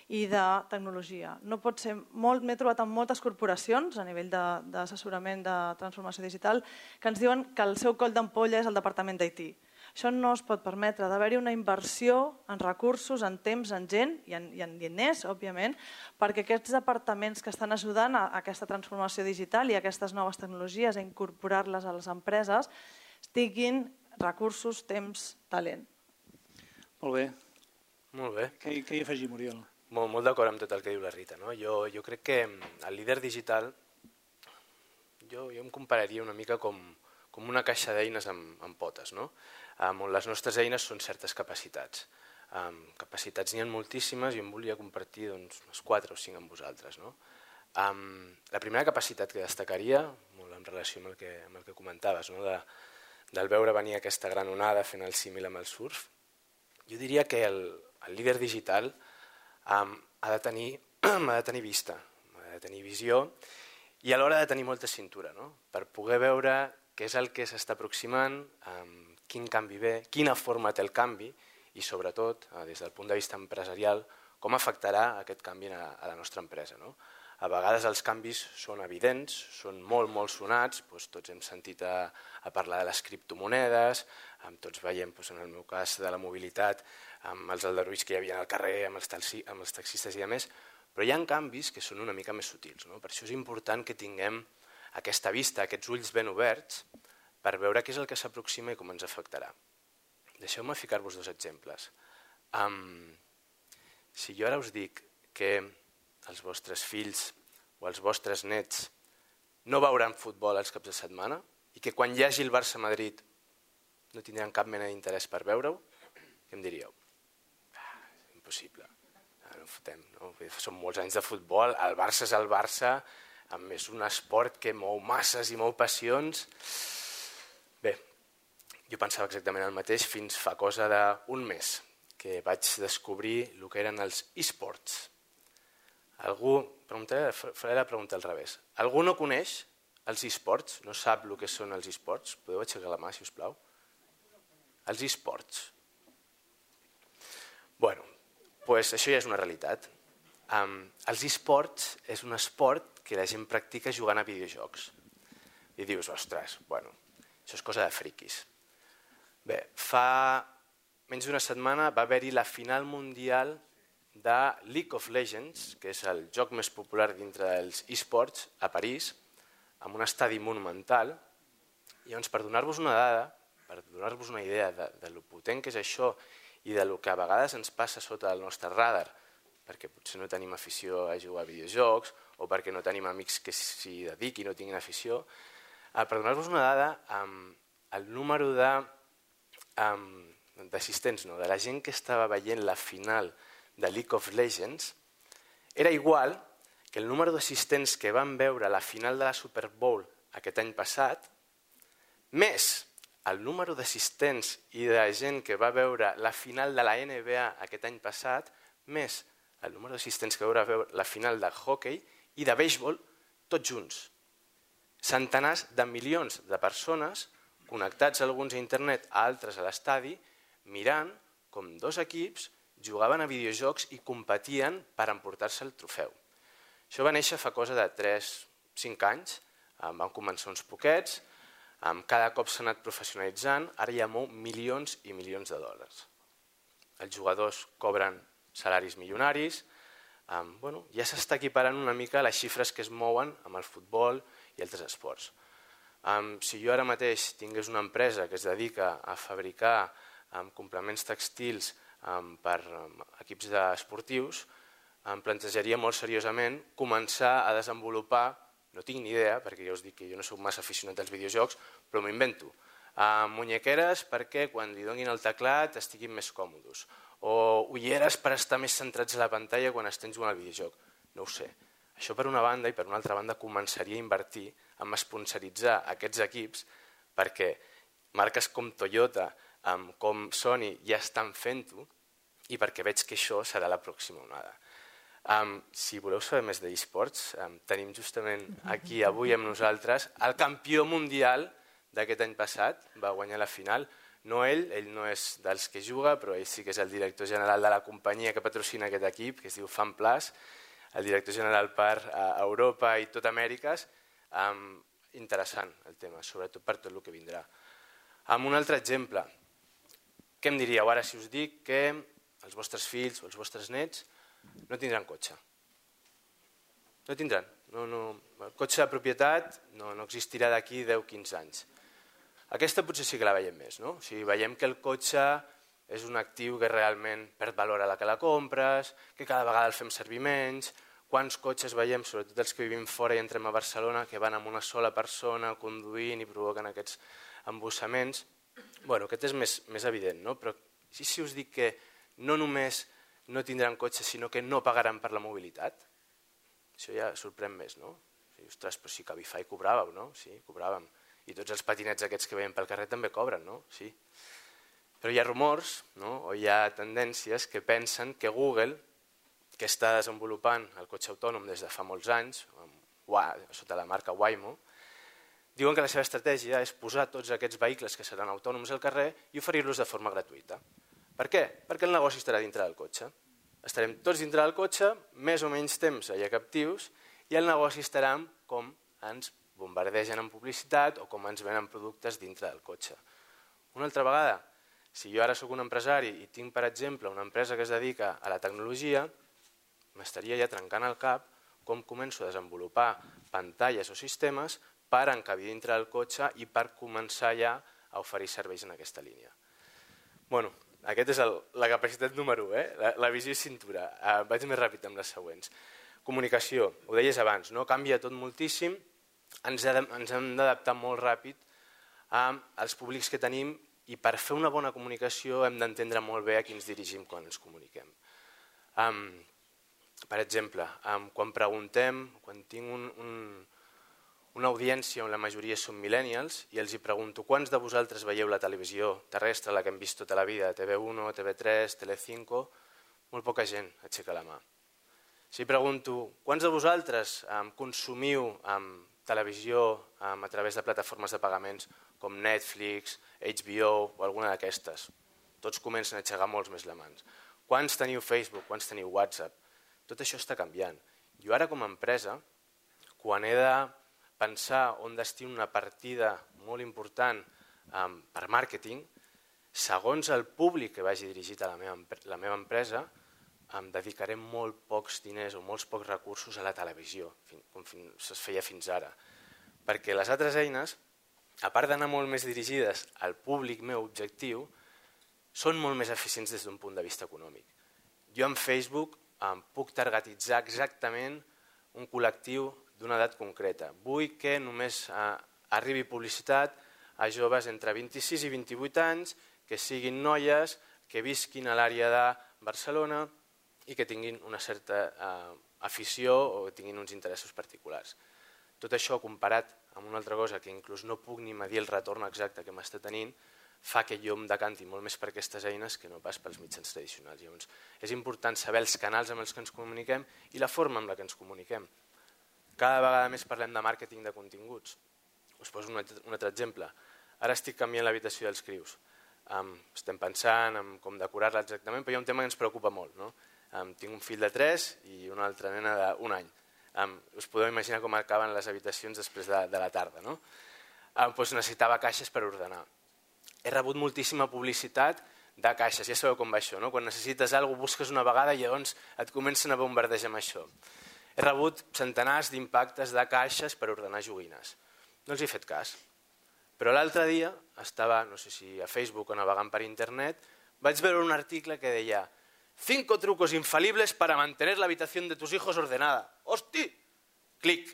i de tecnologia. No pot ser molt, m'he trobat amb moltes corporacions a nivell d'assessorament de, de transformació digital que ens diuen que el seu coll d'ampolla és el departament d'IT. Això no es pot permetre, d'haver-hi una inversió en recursos, en temps, en gent i en, i en diners, òbviament, perquè aquests departaments que estan ajudant a, a aquesta transformació digital i a aquestes noves tecnologies, a incorporar-les a les empreses, tinguin recursos, temps, talent. Molt bé. Molt bé. Què, què hi afegim, Oriol? Molt, molt d'acord amb tot el que diu la Rita. No? Jo, jo crec que el líder digital, jo, jo em compararia una mica com, com una caixa d'eines amb, amb potes, no? um, on les nostres eines són certes capacitats. Um, capacitats n'hi ha moltíssimes i em volia compartir doncs, unes 4 o 5 amb vosaltres. No? Um, la primera capacitat que destacaria, molt en relació amb el que, amb el que comentaves, no? de, del veure venir aquesta gran onada fent el símil amb el surf, jo diria que el, el líder digital um, ha, de tenir, ha de tenir vista, ha de tenir visió i alhora ha de tenir molta cintura, no? per poder veure què és el que s'està aproximant, um, quin canvi ve, quina forma té el canvi i sobretot, uh, des del punt de vista empresarial, com afectarà aquest canvi a, a la nostra empresa. No? A vegades els canvis són evidents, són molt, molt sonats, doncs tots hem sentit a, a parlar de les criptomonedes, tots veiem, doncs en el meu cas, de la mobilitat, amb els aldarulls que hi havia al carrer, amb els, taxi, amb els taxistes i a més, però hi ha canvis que són una mica més sutils. No? Per això és important que tinguem aquesta vista, aquests ulls ben oberts, per veure què és el que s'aproxima i com ens afectarà. Deixeu-me ficar-vos dos exemples. Um, si jo ara us dic que els vostres fills o els vostres nets no veuran futbol els caps de setmana i que quan hi hagi el Barça-Madrid no tindran cap mena d'interès per veure-ho, què em diríeu? Impossible, ah, no fotem. No? Són molts anys de futbol, el Barça és el Barça, a més un esport que mou masses i mou passions. Bé, jo pensava exactament el mateix fins fa cosa d'un mes, que vaig descobrir el que eren els e-sports. Algú, faré la pregunta al revés. Algú no coneix els e-sports? No sap el que són els e-sports? Podeu aixecar la mà, si us plau? Els e-sports. Bueno, pues això ja és una realitat. Um, els e-sports és un esport que la gent practica jugant a videojocs. I dius, ostres, bueno, això és cosa de friquis. Bé, fa menys d'una setmana va haver-hi la final mundial de League of Legends, que és el joc més popular dintre dels esports, a París, amb un estadi monumental. I llavors, per donar-vos una dada, per donar-vos una idea de, de lo potent que és això i de lo que a vegades ens passa sota el nostre radar, perquè potser no tenim afició a jugar a videojocs o perquè no tenim amics que s'hi dediquin o tinguin afició, eh, per donar-vos una dada, el número d'assistents, no, de la gent que estava veient la final de League of Legends era igual que el número d'assistents que van veure la final de la Super Bowl aquest any passat, més el número d'assistents i de gent que va veure la final de la NBA aquest any passat, més el número d'assistents que va veure la final de hockey i de béisbol, tots junts. Centenars de milions de persones connectats alguns a internet, altres a l'estadi, mirant com dos equips jugaven a videojocs i competien per emportar-se el trofeu. Això va néixer fa cosa de 3-5 anys, van començar uns poquets, cada cop s'ha anat professionalitzant, ara ja mou milions i milions de dòlars. Els jugadors cobren salaris milionaris, bueno, ja s'està equiparant una mica les xifres que es mouen amb el futbol i altres esports. si jo ara mateix tingués una empresa que es dedica a fabricar complements textils per equips esportius, em plantejaria molt seriosament començar a desenvolupar, no tinc ni idea, perquè ja us dic que jo no sóc massa aficionat als videojocs, però m'ho invento, munyequeres perquè quan li donin el teclat estiguin més còmodes, o ulleres per estar més centrats a la pantalla quan estem jugant al videojoc. No ho sé. Això per una banda, i per una altra banda començaria a invertir en esponsoritzar aquests equips perquè marques com Toyota, com Sony ja estan fent-ho i perquè veig que això serà la pròxima onada. Um, si voleu saber més d'esports, um, tenim justament aquí avui amb nosaltres el campió mundial d'aquest any passat, va guanyar la final, no ell, ell no és dels que juga, però ell sí que és el director general de la companyia que patrocina aquest equip, que es diu FanPlus, el director general per uh, Europa i tot Amèriques. Um, interessant el tema, sobretot per tot el que vindrà. Amb un altre exemple, què em diríeu ara si us dic que els vostres fills o els vostres nets no tindran cotxe? No tindran. No, no, el cotxe de propietat no, no existirà d'aquí 10-15 anys. Aquesta potser sí que la veiem més. No? O sigui, veiem que el cotxe és un actiu que realment perd valor a la que la compres, que cada vegada el fem servir menys, quants cotxes veiem, sobretot els que vivim fora i entrem a Barcelona, que van amb una sola persona conduint i provoquen aquests embossaments. Bueno, aquest és més, més evident, no? però si, us dic que no només no tindran cotxe, sinó que no pagaran per la mobilitat, això ja sorprèn més, no? Ostres, però que Cabify cobràveu, no? Sí, cobràvem. I tots els patinets aquests que veiem pel carrer també cobren, no? Sí. Però hi ha rumors no? o hi ha tendències que pensen que Google, que està desenvolupant el cotxe autònom des de fa molts anys, sota la marca Waymo, diuen que la seva estratègia és posar tots aquests vehicles que seran autònoms al carrer i oferir-los de forma gratuïta. Per què? Perquè el negoci estarà dintre del cotxe. Estarem tots dintre del cotxe, més o menys temps allà captius, i el negoci estarà com ens bombardegen en publicitat o com ens venen productes dintre del cotxe. Una altra vegada, si jo ara sóc un empresari i tinc, per exemple, una empresa que es dedica a la tecnologia, m'estaria ja trencant el cap com començo a desenvolupar pantalles o sistemes per encabir dintre del cotxe i per començar ja a oferir serveis en aquesta línia. Bueno, aquest és el, la capacitat número 1, eh? la, la visió i cintura. Uh, vaig més ràpid amb les següents. Comunicació, ho deies abans, no? canvia tot moltíssim, ens, ens hem d'adaptar molt ràpid als públics que tenim i per fer una bona comunicació hem d'entendre molt bé a qui ens dirigim quan ens comuniquem. Um, per exemple, um, quan preguntem, quan tinc un, un, una audiència on la majoria són millennials i els hi pregunto quants de vosaltres veieu la televisió terrestre, la que hem vist tota la vida, TV1, TV3, Tele5, molt poca gent aixeca la mà. Si pregunto quants de vosaltres um, consumiu um, televisió um, a través de plataformes de pagaments com Netflix, HBO o alguna d'aquestes. Tots comencen a aixecar molts més la mans. Quants teniu Facebook, quants teniu WhatsApp? Tot això està canviant. Jo ara com a empresa, quan he de pensar on destino una partida molt important um, per màrqueting, segons el públic que vagi dirigit a la meva, la meva empresa, em dedicaré molt pocs diners o molts pocs recursos a la televisió, com es feia fins ara. Perquè les altres eines a part d'anar molt més dirigides al públic meu objectiu, són molt més eficients des d'un punt de vista econòmic. Jo en Facebook em puc targetitzar exactament un col·lectiu d'una edat concreta. Vull que només eh, arribi publicitat a joves entre 26 i 28 anys, que siguin noies, que visquin a l'àrea de Barcelona i que tinguin una certa eh, afició o tinguin uns interessos particulars. Tot això comparat amb una altra cosa que inclús no puc ni medir el retorn exacte que m'està tenint, fa que jo em decanti molt més per aquestes eines que no pas pels mitjans tradicionals. Llavors, és important saber els canals amb els que ens comuniquem i la forma amb la que ens comuniquem. Cada vegada més parlem de màrqueting de continguts. Us poso un un altre exemple. Ara estic canviant l'habitació dels crius. Um, estem pensant en com decorar-la exactament, però hi ha un tema que ens preocupa molt. No? Um, tinc un fill de 3 i una altra nena d'un any Um, us podeu imaginar com acaben les habitacions després de, de la tarda. No? Um, doncs necessitava caixes per ordenar. He rebut moltíssima publicitat de caixes, ja sabeu com va això, no? quan necessites alguna cosa busques una vegada i llavors et comencen a bombardejar amb això. He rebut centenars d'impactes de caixes per ordenar joguines. No els he fet cas. Però l'altre dia estava, no sé si a Facebook o navegant per internet, vaig veure un article que deia Cinco trucos infalibles para mantener la habitación de tus hijos ordenada. Hosti! Clic.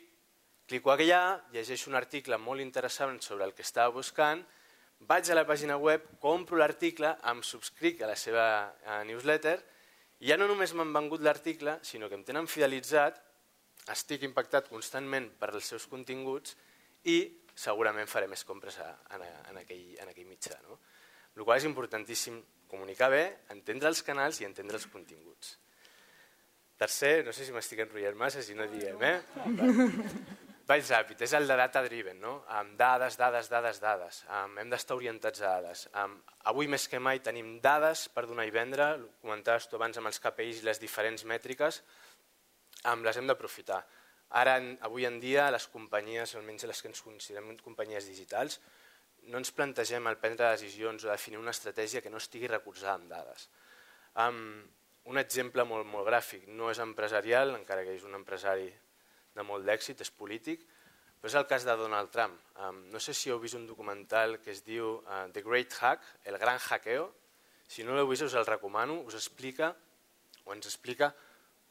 Clico allà, llegeixo un article molt interessant sobre el que estava buscant, vaig a la pàgina web, compro l'article, em subscric a la seva newsletter i ja no només m'han vengut l'article, sinó que em tenen fidelitzat, estic impactat constantment per els seus continguts i segurament faré més compres a, en, en, aquell, en aquell mitjà. No? El qual és importantíssim comunicar bé, entendre els canals i entendre els continguts. Tercer, no sé si m'estic enrotllant massa, si no diguem, eh? Vaig ràpid, és el de data driven, no? amb dades, dades, dades, dades. Um, hem d'estar orientats a dades. Um, avui més que mai tenim dades per donar i vendre, comentaves tu abans amb els KPIs i les diferents mètriques, um, les hem d'aprofitar. Ara, avui en dia, les companyies, almenys les que ens considerem companyies digitals, no ens plantegem el prendre decisions o definir una estratègia que no estigui recolzada amb dades. Um, un exemple molt, molt gràfic, no és empresarial, encara que és un empresari de molt d'èxit, és polític, però és el cas de Donald Trump. Um, no sé si heu vist un documental que es diu uh, The Great Hack, el gran hackeo. Si no l'heu vist us el recomano, us explica o ens explica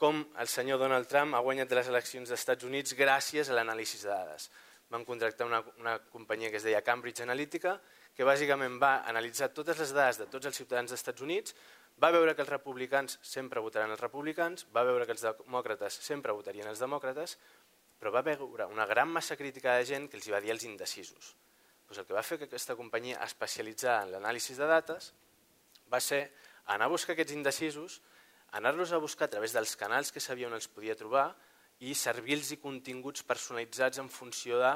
com el senyor Donald Trump ha guanyat les eleccions dels Estats Units gràcies a l'anàlisi de dades. Van contractar una, una companyia que es deia Cambridge Analytica, que bàsicament va analitzar totes les dades de tots els ciutadans dels Estats Units, va veure que els republicans sempre votaran els republicans, va veure que els demòcrates sempre votarien els demòcrates, però va veure una gran massa crítica de gent que els hi va dir els indecisos. Pues el que va fer que aquesta companyia especialitzada en l'anàlisi de dates va ser anar a buscar aquests indecisos, anar-los a buscar a través dels canals que sabia on els podia trobar i servir-los continguts personalitzats en funció de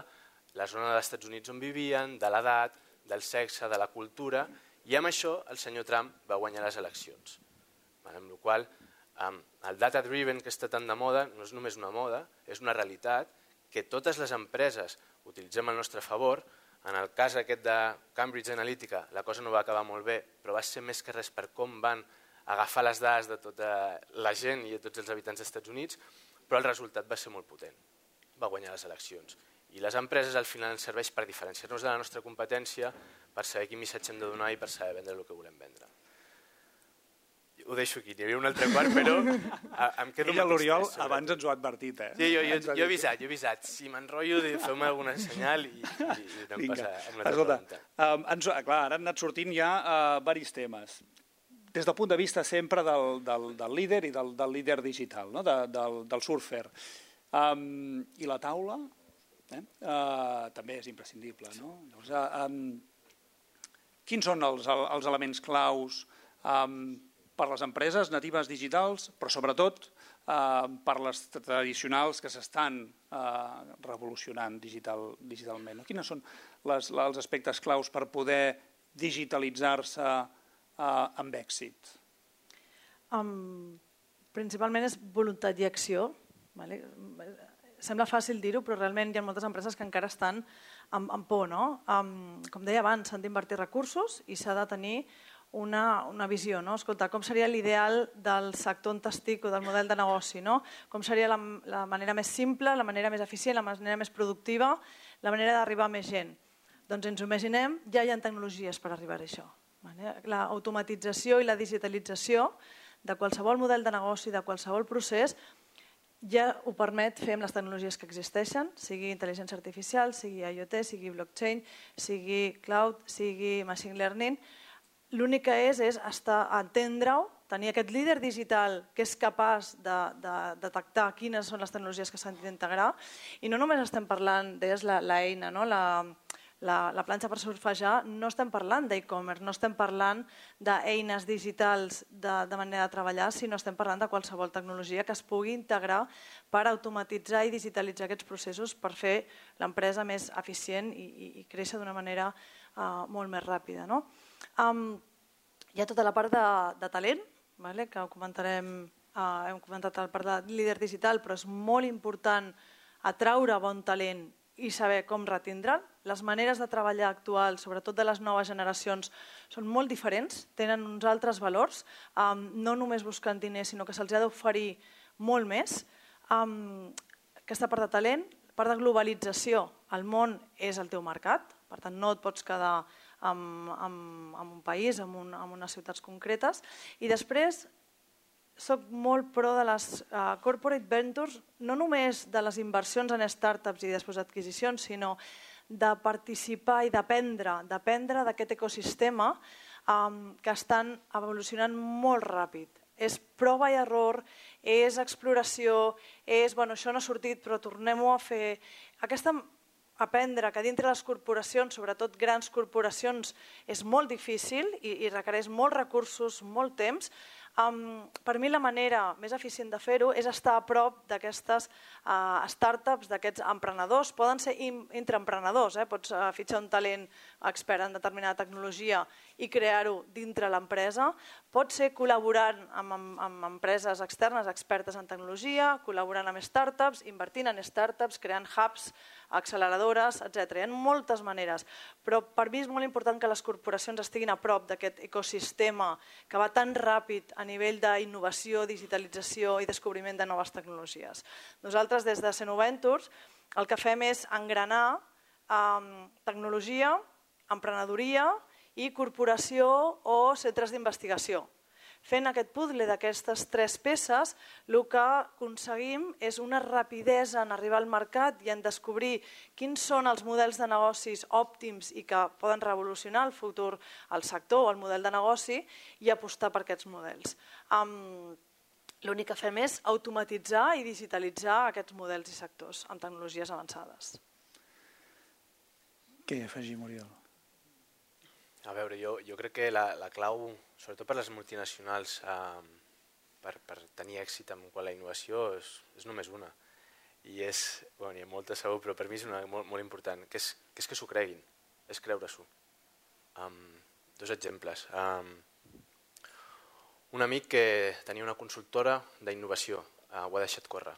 la zona dels Estats Units on vivien, de l'edat, del sexe, de la cultura, i amb això el senyor Trump va guanyar les eleccions. Amb la qual el data driven que està tan de moda no és només una moda, és una realitat que totes les empreses utilitzem al nostre favor. En el cas aquest de Cambridge Analytica la cosa no va acabar molt bé, però va ser més que res per com van agafar les dades de tota la gent i de tots els habitants dels Estats Units, però el resultat va ser molt potent. Va guanyar les eleccions. I les empreses al final ens serveix per diferenciar-nos de la nostra competència, per saber quin missatge hem de donar i per saber vendre el que volem vendre. Ho deixo aquí, n'hi havia un altre quart, però em quedo Ella, l'Oriol, abans ens ho ha advertit. Eh? Sí, jo, jo, jo, he avisat, jo he avisat. Si m'enrotllo, feu-me alguna senyal i, i, i anem Vinga. passar a una altra Escolta, pregunta. Um, ens, clar, ara han anat sortint ja uh, varis temes des del punt de vista sempre del, del, del líder i del, del líder digital, no? de, del, del surfer. Um, I la taula, eh? uh, també és imprescindible. No? Llavors, uh, um, quins són els, els elements claus um, per les empreses natives digitals, però sobretot uh, per les tradicionals que s'estan uh, revolucionant digital, digitalment? No? Quins són les, els aspectes claus per poder digitalitzar-se uh, amb èxit? Um, principalment és voluntat i acció. Vale? sembla fàcil dir-ho, però realment hi ha moltes empreses que encara estan amb, amb por. No? Um, com deia abans, s'han d'invertir recursos i s'ha de tenir una, una visió. No? Escolta, com seria l'ideal del sector on t'estic o del model de negoci? No? Com seria la, la manera més simple, la manera més eficient, la manera més productiva, la manera d'arribar a més gent? Doncs ens ho imaginem, ja hi ha tecnologies per arribar a això. L'automatització i la digitalització de qualsevol model de negoci, de qualsevol procés, ja ho permet fer amb les tecnologies que existeixen, sigui intel·ligència artificial, sigui IoT, sigui blockchain, sigui cloud, sigui machine learning. L'únic que és és entendre-ho, tenir aquest líder digital que és capaç de, de, de detectar quines són les tecnologies que s'han d'integrar i no només estem parlant, deies l'eina, no? la, la, la planxa per surfejar, no estem parlant d'e-commerce, no estem parlant d'eines digitals de, de manera de treballar, sinó estem parlant de qualsevol tecnologia que es pugui integrar per automatitzar i digitalitzar aquests processos per fer l'empresa més eficient i, i, i créixer d'una manera uh, molt més ràpida. No? Um, hi ha tota la part de, de talent, vale? que ho comentarem, uh, hem comentat la part de líder digital, però és molt important atraure bon talent i saber com retindre'l. Les maneres de treballar actuals, sobretot de les noves generacions, són molt diferents, tenen uns altres valors, um, no només buscant diners, sinó que se'ls ha d'oferir molt més. Um, aquesta part de talent, part de globalització, el món és el teu mercat, per tant no et pots quedar amb, amb, amb un país, amb, un, amb unes ciutats concretes. I després soc molt pro de les uh, corporate ventures, no només de les inversions en startups i després adquisicions, sinó de participar i d'aprendre, d'aprendre d'aquest ecosistema um, que estan evolucionant molt ràpid. És prova i error, és exploració, és, bueno, això no ha sortit però tornem-ho a fer. Aquesta aprendre que dintre les corporacions, sobretot grans corporacions, és molt difícil i, i requereix molts recursos, molt temps, Um, per mi la manera més eficient de fer-ho és estar a prop d'aquestes uh, startups, d'aquests emprenedors. Poden ser intraemprenedors, eh? pots uh, fitxar un talent expert en determinada tecnologia i crear-ho dintre l'empresa. Pot ser col·laborant amb, amb, amb empreses externes expertes en tecnologia, col·laborant amb startups, invertint en startups, creant hubs, acceleradores, etc. Hi ha moltes maneres, però per mi és molt important que les corporacions estiguin a prop d'aquest ecosistema que va tan ràpid a nivell d'innovació, digitalització i descobriment de noves tecnologies. Nosaltres des de Senoventures el que fem és engranar eh, tecnologia, emprenedoria i corporació o centres d'investigació. Fent aquest puzzle d'aquestes tres peces, el que aconseguim és una rapidesa en arribar al mercat i en descobrir quins són els models de negocis òptims i que poden revolucionar el futur al sector o el model de negoci i apostar per aquests models. Um, L'únic que fem és automatitzar i digitalitzar aquests models i sectors amb tecnologies avançades. Què afegim, Oriol? A veure, jo, jo crec que la, la clau, sobretot per les multinacionals, eh, per, per tenir èxit en quant a la innovació, és, és només una. I és, bueno, hi ha molta segur, però per mi és una molt, molt important, que és que, és que s'ho creguin, és creure-s'ho. Um, dos exemples. Um, un amic que tenia una consultora d'innovació, uh, ho ha deixat córrer.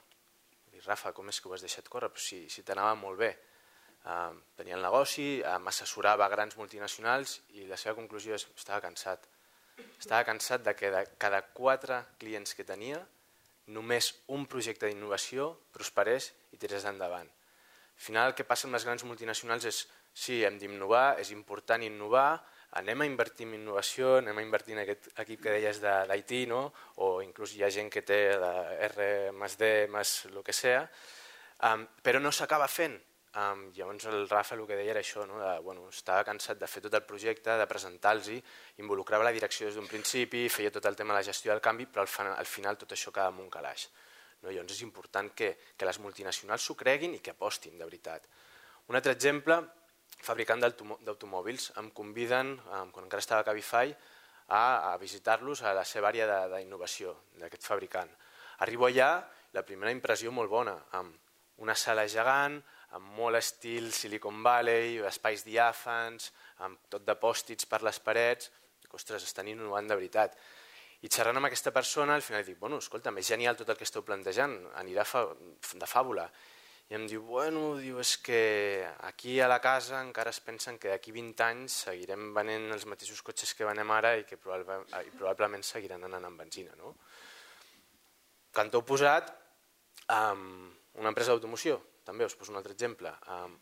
Dic, Rafa, com és que ho has deixat córrer? Però si, si t'anava molt bé tenia el negoci, eh, m'assessorava grans multinacionals i la seva conclusió és estava cansat. Estava cansat de que de cada quatre clients que tenia, només un projecte d'innovació prosperés i tirés endavant. Al final el que passa amb les grans multinacionals és sí, hem d'innovar, és important innovar, anem a invertir en innovació, anem a invertir en aquest equip que deies d'IT, no? o inclús hi ha gent que té de R més D més el que sea, um, però no s'acaba fent Um, llavors el Rafa el que deia era això, no? de, bueno, estava cansat de fer tot el projecte, de presentar-los, involucrava la direcció des d'un principi, feia tot el tema de la gestió del canvi, però al, al final tot això queda en un calaix. No? Llavors és important que, que les multinacionals s'ho creguin i que apostin de veritat. Un altre exemple, fabricant d'automòbils, em conviden, um, quan encara estava a Cabify, a, a visitar-los a la seva àrea d'innovació d'aquest fabricant. Arribo allà, la primera impressió molt bona, amb una sala gegant, amb molt estil Silicon Valley, espais diàfans, amb tot de pòstits per les parets, dic, ostres, estan innovant de veritat. I xerrant amb aquesta persona, al final dic, bueno, escolta, és genial tot el que esteu plantejant, anirà de fàbula. I em diu, bueno, diu, és que aquí a la casa encara es pensen que d'aquí 20 anys seguirem venent els mateixos cotxes que venem ara i que probablement, i probablement seguiran anant amb benzina. No? Cantó oposat, amb una empresa d'automoció, també us poso un altre exemple,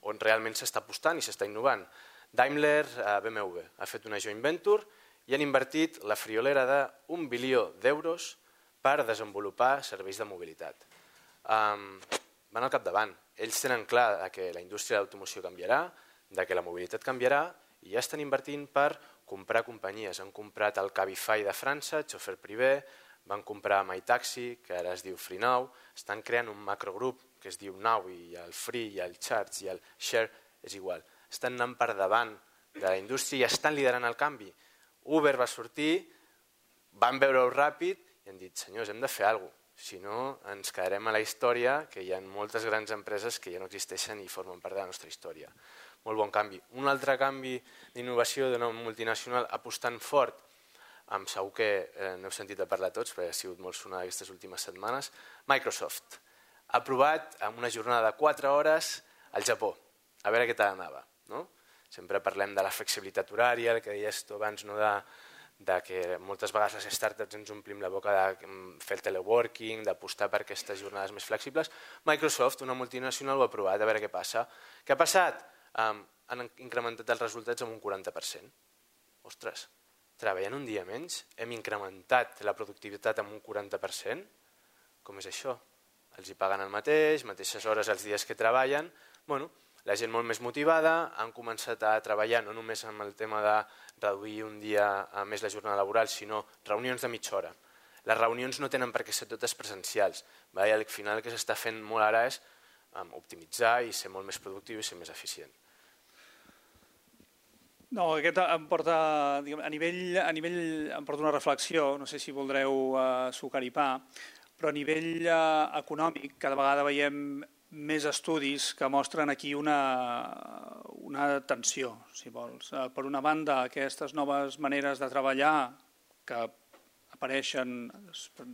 on realment s'està apostant i s'està innovant. Daimler, eh, BMW, ha fet una joint venture i han invertit la friolera d'un bilió d'euros per desenvolupar serveis de mobilitat. Um, van al capdavant. Ells tenen clar que la indústria de l'automoció canviarà, de que la mobilitat canviarà i ja estan invertint per comprar companyies. Han comprat el Cabify de França, Chauffeur Privé, van comprar MyTaxi, que ara es diu FreeNow, estan creant un macrogrup que es diu Now i el Free i el Charge i el Share és igual. Estan anant per davant de la indústria i estan liderant el canvi. Uber va sortir, van veure-ho ràpid i han dit, senyors, hem de fer alguna cosa. Si no, ens quedarem a la història, que hi ha moltes grans empreses que ja no existeixen i formen part de la nostra història. Molt bon canvi. Un altre canvi d'innovació d'una multinacional apostant fort, amb segur que eh, n'heu sentit a parlar tots, perquè ha sigut molt sonada aquestes últimes setmanes, Microsoft aprovat en una jornada de 4 hores al Japó, a veure què tal anava. No? Sempre parlem de la flexibilitat horària, el que deies tu abans, no? de, de que moltes vegades les startups ens omplim la boca de mm, fer el teleworking, d'apostar per aquestes jornades més flexibles. Microsoft, una multinacional, ho ha aprovat, a veure què passa. Què ha passat? Um, han incrementat els resultats en un 40%. Ostres, treballant un dia menys, hem incrementat la productivitat en un 40%? Com és això? Els hi paguen el mateix, mateixes hores els dies que treballen, bueno, la gent molt més motivada, han començat a treballar no només amb el tema de reduir un dia a més la jornada laboral, sinó reunions de mitja hora. Les reunions no tenen per què ser totes presencials. I al final el que s'està fent molt ara és optimitzar i ser molt més productiu i ser més eficient. No, aquest em porta, diguem, a, nivell, a nivell em porta una reflexió, no sé si voldreu sucar i pa, però a nivell eh, econòmic cada vegada veiem més estudis que mostren aquí una, una tensió, si vols. Eh, per una banda, aquestes noves maneres de treballar que apareixen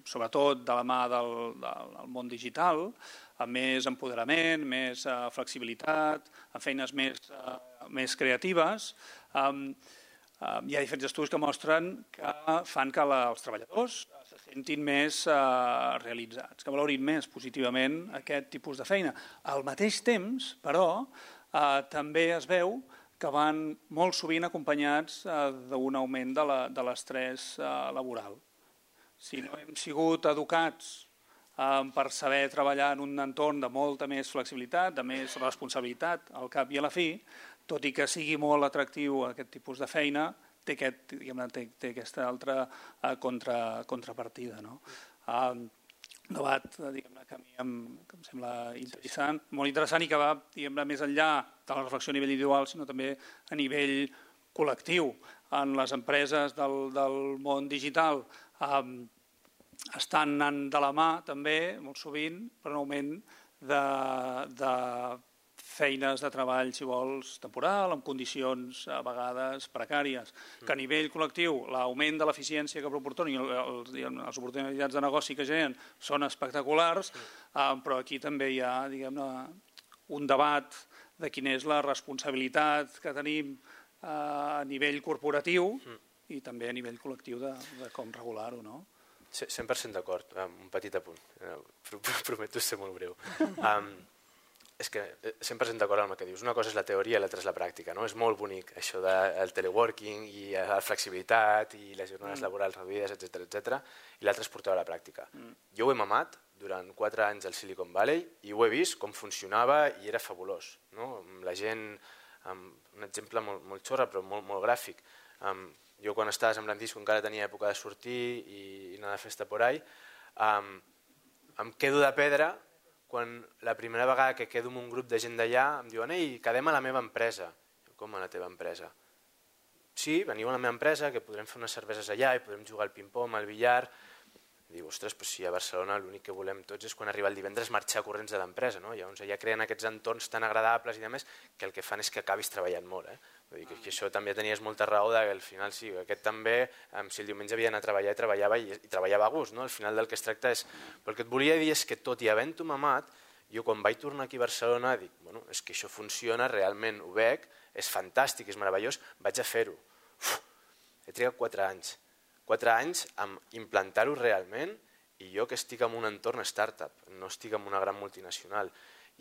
sobretot de la mà del, del món digital, amb més empoderament, més uh, flexibilitat, amb feines més, més creatives. Um, uh, hi ha diferents estudis que mostren que fan que la, els treballadors sentin més eh, realitzats, que valorin més positivament aquest tipus de feina. Al mateix temps, però, eh, també es veu que van molt sovint acompanyats eh, d'un augment de l'estrès eh, laboral. Si no hem sigut educats eh, per saber treballar en un entorn de molta més flexibilitat, de més responsabilitat, al cap i a la fi, tot i que sigui molt atractiu aquest tipus de feina, té, aquest, té, té aquesta altra eh, contra, contrapartida. No? Eh, un debat que a mi em, que em sembla interessant, molt interessant i que va més enllà de la reflexió a nivell individual, sinó també a nivell col·lectiu. En les empreses del, del món digital eh, estan anant de la mà també, molt sovint, per un augment de, de feines de treball, si vols, temporal, amb condicions a vegades precàries, que a nivell col·lectiu l'augment de l'eficiència que proporcionen i els, les oportunitats de negoci que generen són espectaculars, eh, però aquí també hi ha diguem un debat de quina és la responsabilitat que tenim eh, a nivell corporatiu i també a nivell col·lectiu de, de com regular-ho. No? 100% d'acord, un petit apunt, eh, prometo ser molt breu. Um, és que 100% eh, d'acord amb el que dius. Una cosa és la teoria i l'altra és la pràctica. No? És molt bonic això del teleworking i la flexibilitat i les jornades mm. laborals reduïdes, etc etc. i l'altre és portar a la pràctica. Mm. Jo ho he mamat durant 4 anys al Silicon Valley i ho he vist com funcionava i era fabulós. No? La gent, um, un exemple molt, molt xorra però molt, molt gràfic, um, jo quan estava a Sant Francisco encara tenia època de sortir i, i anar de festa por ahí, um, em quedo de pedra quan la primera vegada que quedo amb un grup de gent d'allà em diuen «Ei, quedem a la meva empresa». Com a la teva empresa? Sí, veniu a la meva empresa, que podrem fer unes cerveses allà i podrem jugar al ping-pong, al billar... Diu, ostres, però si a Barcelona l'únic que volem tots és quan arriba el divendres marxar corrents de l'empresa, no? Llavors allà creen aquests entorns tan agradables i demés que el que fan és que acabis treballant molt, eh? Vull dir que, que això també tenies molta raó de que al final sí, aquest també, si el diumenge havia d'anar a treballar, treballava i, i treballava a gust, no? Al final del que es tracta és... Però el que et volia dir és que tot i havent-ho mamat, jo quan vaig tornar aquí a Barcelona dic, bueno, és que això funciona, realment ho veig, és fantàstic, és meravellós, vaig a fer-ho. He trigat 4 anys. 4 anys amb implantar-ho realment i jo que estic en un entorn startup, no estic en una gran multinacional.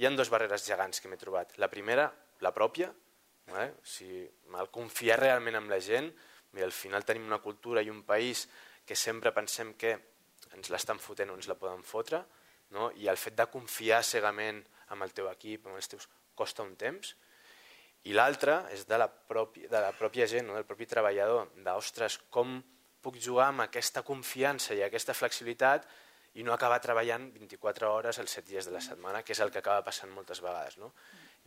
Hi ha dues barreres gegants que m'he trobat. La primera, la pròpia, eh? o sigui, el confiar realment en la gent, i al final tenim una cultura i un país que sempre pensem que ens l'estan fotent o ens la poden fotre, no? i el fet de confiar cegament amb el teu equip, amb els teus, costa un temps, i l'altra és de la, pròpia, de la pròpia gent, no? del propi treballador, d'ostres, com puc jugar amb aquesta confiança i aquesta flexibilitat i no acabar treballant 24 hores els 7 dies de la setmana, que és el que acaba passant moltes vegades. No?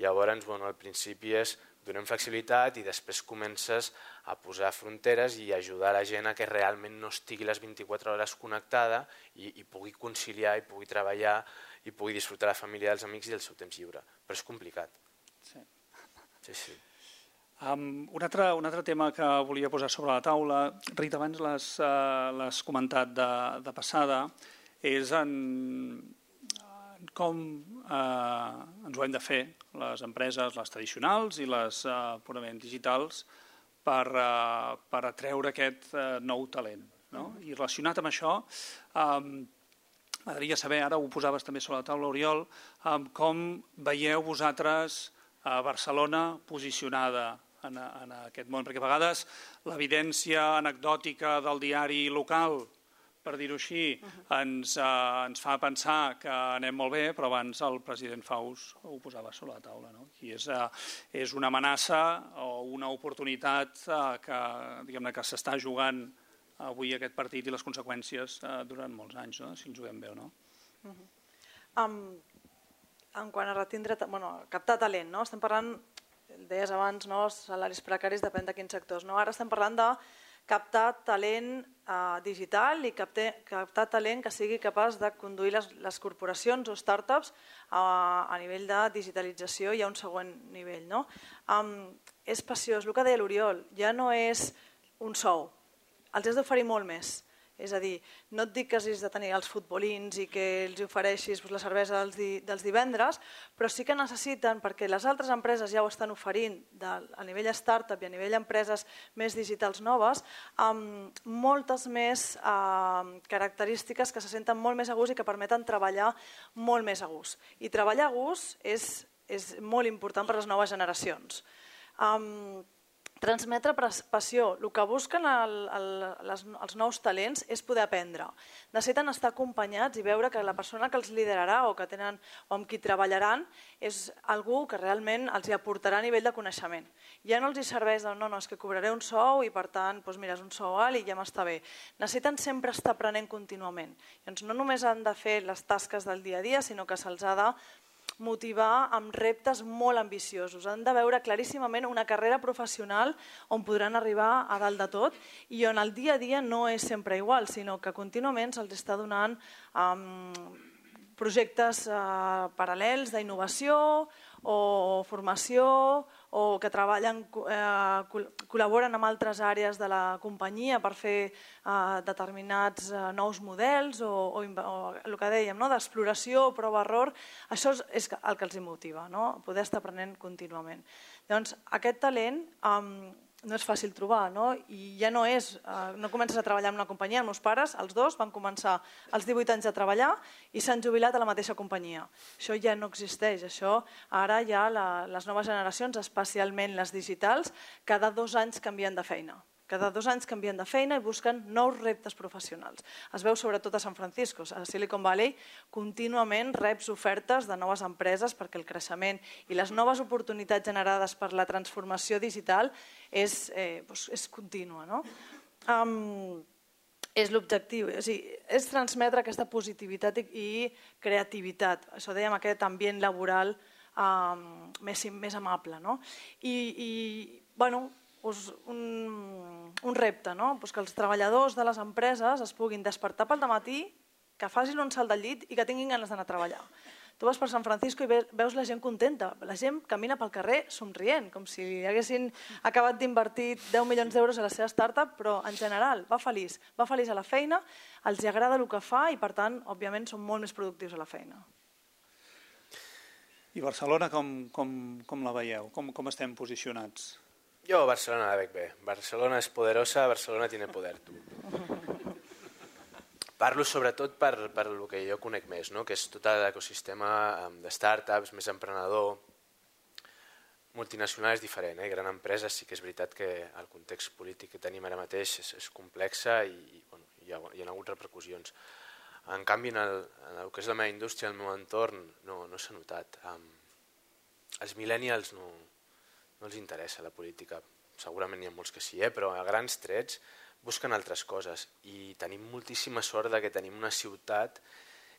Llavors, bueno, al principi és donem flexibilitat i després comences a posar fronteres i ajudar la gent a que realment no estigui les 24 hores connectada i, i pugui conciliar i pugui treballar i pugui disfrutar la família dels amics i del seu temps lliure. Però és complicat. Sí. Sí, sí. Um, un, altre, un altre tema que volia posar sobre la taula, Rita, abans l'has uh, comentat de, de passada, és en, en com uh, ens ho hem de fer les empreses, les tradicionals i les uh, purament digitals, per, uh, per atreure aquest uh, nou talent. No? I relacionat amb això, m'agradaria saber, ara ho posaves també sobre la taula, Oriol, com veieu vosaltres a Barcelona posicionada en, en aquest món, perquè a vegades l'evidència anecdòtica del diari local, per dir-ho així, ens, eh, ens fa pensar que anem molt bé, però abans el president Faus ho posava sobre la taula. No? I és, eh, és una amenaça o una oportunitat eh, que, diguem que s'està jugant avui aquest partit i les conseqüències eh, durant molts anys, no? si el juguem bé o no. Uh -huh. um, en quant a retindre, bueno, captar talent, no? estem parlant deies abans, no, salaris precaris depèn de quins sectors. No? Ara estem parlant de captar talent eh, digital i captar, captar talent que sigui capaç de conduir les, les corporacions o startups a, a nivell de digitalització i a un següent nivell. No? Um, és passió, és el que deia l'Oriol, ja no és un sou, els has d'oferir molt més. És a dir, no et dic que hagis de tenir els futbolins i que els ofereixis doncs, la cervesa dels, di, dels divendres, però sí que necessiten, perquè les altres empreses ja ho estan oferint de, a nivell startup i a nivell empreses més digitals noves, amb moltes més eh, característiques que se senten molt més a gust i que permeten treballar molt més a gust. I treballar a gust és, és molt important per a les noves generacions. Um, transmetre passió. El que busquen el, el, les, els nous talents és poder aprendre. Necessiten estar acompanyats i veure que la persona que els liderarà o que tenen o amb qui treballaran és algú que realment els hi aportarà a nivell de coneixement. Ja no els hi serveix de no, no, és que cobraré un sou i per tant doncs mira, és un sou alt i ja m'està bé. Necessiten sempre estar aprenent contínuament. Llavors, no només han de fer les tasques del dia a dia, sinó que se'ls ha de motivar amb reptes molt ambiciosos. Han de veure claríssimament una carrera professional on podran arribar a dalt de tot i on el dia a dia no és sempre igual, sinó que contínuament se'ls està donant um, projectes uh, paral·lels d'innovació o formació o que treballen, eh, col·laboren amb altres àrees de la companyia per fer eh, determinats eh, nous models o, o, o el que dèiem, no? d'exploració, prova-error, això és, és el que els motiva, no? poder estar aprenent contínuament. Llavors, aquest talent eh, no és fàcil trobar, no? i ja no és, eh, no comences a treballar en una companyia, els meus pares, els dos, van començar als 18 anys a treballar i s'han jubilat a la mateixa companyia. Això ja no existeix, això ara ja la, les noves generacions, especialment les digitals, cada dos anys canvien de feina. Cada dos anys canvien de feina i busquen nous reptes professionals. Es veu sobretot a San Francisco, a Silicon Valley, contínuament reps ofertes de noves empreses perquè el creixement i les noves oportunitats generades per la transformació digital és, eh, doncs és contínua. No? Um, és l'objectiu, o sigui, és transmetre aquesta positivitat i, i creativitat. Això dèiem, aquest ambient laboral um, més, més amable. No? I, i bueno, doncs, un, un repte, no? doncs que els treballadors de les empreses es puguin despertar pel matí, que facin un salt del llit i que tinguin ganes d'anar a treballar. Tu vas per San Francisco i veus la gent contenta, la gent camina pel carrer somrient, com si haguessin acabat d'invertir 10 milions d'euros a la seva startup, però en general va feliç, va feliç a la feina, els agrada el que fa i per tant, òbviament, són molt més productius a la feina. I Barcelona com, com, com la veieu? Com, com estem posicionats? Yo Barcelona la veig bé. Barcelona és poderosa, Barcelona tiene poder. Tu. Parlo sobretot per, per el que jo conec més, no? que és tot l'ecosistema de startups, més emprenedor, multinacional és diferent, eh? gran empresa sí que és veritat que el context polític que tenim ara mateix és, és complexa i bueno, hi, ha, hi ha hagut repercussions. En canvi, en el, en el que és la meva indústria, el meu entorn, no, no s'ha notat. Um, els millennials no, no els interessa la política. Segurament hi ha molts que sí, eh? però a grans trets busquen altres coses i tenim moltíssima sort de que tenim una ciutat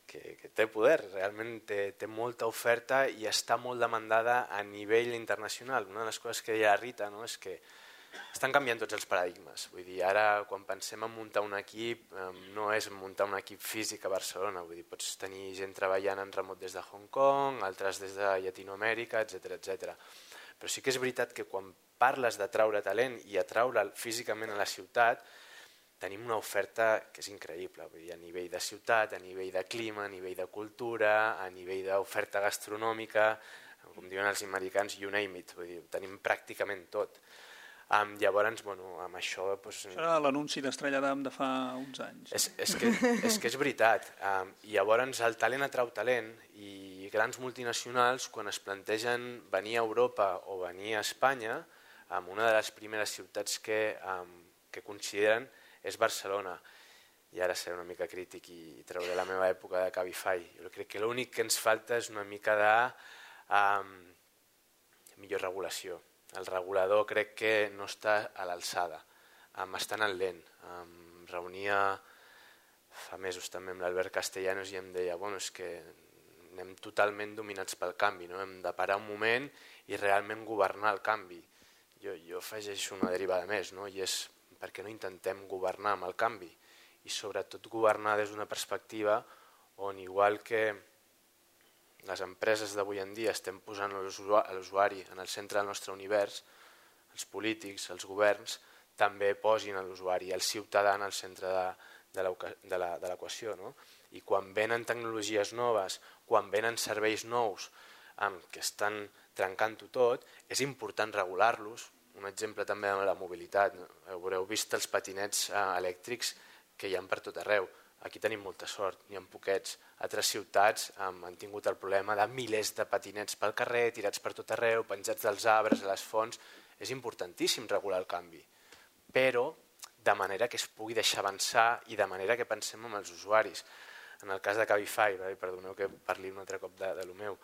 que, que té poder, realment té, té molta oferta i està molt demandada a nivell internacional. Una de les coses que deia Rita no? és que estan canviant tots els paradigmes. Vull dir, ara quan pensem en muntar un equip, no és muntar un equip físic a Barcelona, vull dir, pots tenir gent treballant en remot des de Hong Kong, altres des de Llatinoamèrica, etc etc. Però sí que és veritat que quan parles d'atraure talent i atraure'l físicament a la ciutat, tenim una oferta que és increïble, vull dir, a nivell de ciutat, a nivell de clima, a nivell de cultura, a nivell d'oferta gastronòmica, com diuen els americans, you name it, vull dir, tenim pràcticament tot. Um, llavors, bueno, amb això... Pues, això era l'anunci d'Estrella d'Am de fa uns anys. És, és, que, és que és veritat. Um, llavors el talent atrau talent i grans multinacionals, quan es plantegen venir a Europa o venir a Espanya, um, una de les primeres ciutats que, um, que consideren és Barcelona. I ara seré una mica crític i, i trauré la meva època de Cabify. Jo crec que l'únic que ens falta és una mica de um, millor regulació el regulador crec que no està a l'alçada, um, està anant lent. Um, reunia fa mesos també amb l'Albert Castellanos i em deia bueno, és que anem totalment dominats pel canvi, no? hem de parar un moment i realment governar el canvi. Jo, jo afegeixo una derivada més, no? i és perquè no intentem governar amb el canvi i sobretot governar des d'una perspectiva on igual que les empreses d'avui en dia estem posant l'usuari en el centre del nostre univers, els polítics, els governs, també posin l'usuari, el ciutadà en el centre de, de l'equació. No? I quan venen tecnologies noves, quan venen serveis nous um, que estan trencant-ho tot, és important regular-los. Un exemple també de la mobilitat. Haureu vist els patinets uh, elèctrics que hi ha per tot arreu Aquí tenim molta sort, n'hi ha poquets. Altres ciutats um, han tingut el problema de milers de patinets pel carrer, tirats per tot arreu, penjats dels arbres, a les fonts. És importantíssim regular el canvi, però de manera que es pugui deixar avançar i de manera que pensem en els usuaris. En el cas de Cabify, perdoneu que parli un altre cop de, de lo meu,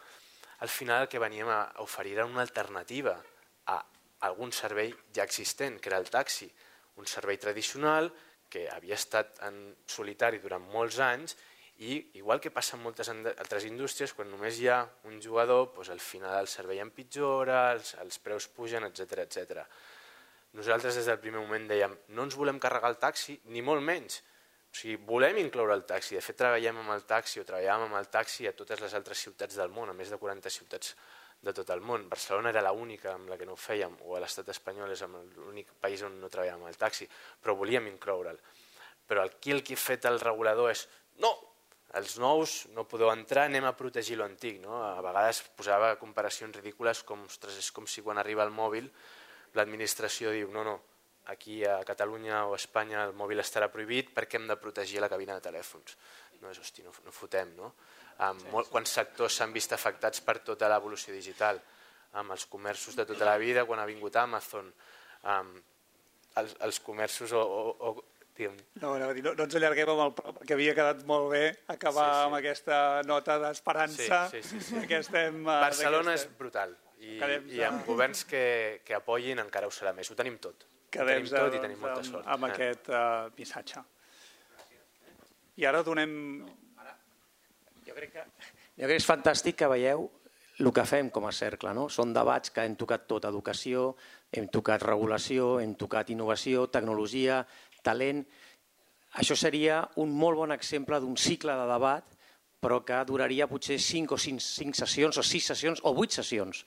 al final el que veníem a oferir era una alternativa a algun servei ja existent, que era el taxi, un servei tradicional que havia estat en solitari durant molts anys i igual que passa en moltes altres indústries, quan només hi ha un jugador, doncs al final el servei empitjora, els, els preus pugen, etc etc. Nosaltres des del primer moment dèiem no ens volem carregar el taxi, ni molt menys. O sigui, volem incloure el taxi. De fet, treballem amb el taxi o treballàvem amb el taxi a totes les altres ciutats del món, a més de 40 ciutats de tot el món. Barcelona era l'única amb la que no ho fèiem, o a l'estat espanyol és l'únic país on no treballàvem el taxi, però volíem incloure'l. Però aquí el que ha fet el regulador és no, els nous no podeu entrar, anem a protegir l'antic. No? A vegades posava comparacions ridícules com, ostres, és com si quan arriba el mòbil l'administració diu no, no, aquí a Catalunya o a Espanya el mòbil estarà prohibit perquè hem de protegir la cabina de telèfons. No és, hosti, no, no fotem, no? Amb molt, quants sectors s'han vist afectats per tota l'evolució digital, amb els comerços de tota la vida, quan ha vingut Amazon, amb els, els comerços o, o, o no, no, no, no ens allarguem amb el perquè havia quedat molt bé acabar sí, sí. amb aquesta nota d'esperança sí, sí, sí, sí. que estem... Eh, Barcelona és brutal i, i amb governs que, que apoyin encara ho serà més, ho tenim tot. Quedem tenim tot i tenim molta sort. Amb, amb eh. aquest uh, missatge. I ara donem jo crec que, jo crec que és fantàstic que veieu el que fem com a cercle. No? Són debats que hem tocat tot, educació, hem tocat regulació, hem tocat innovació, tecnologia, talent. Això seria un molt bon exemple d'un cicle de debat, però que duraria potser 5 o 5, 5 sessions, o 6 sessions, o 8 sessions.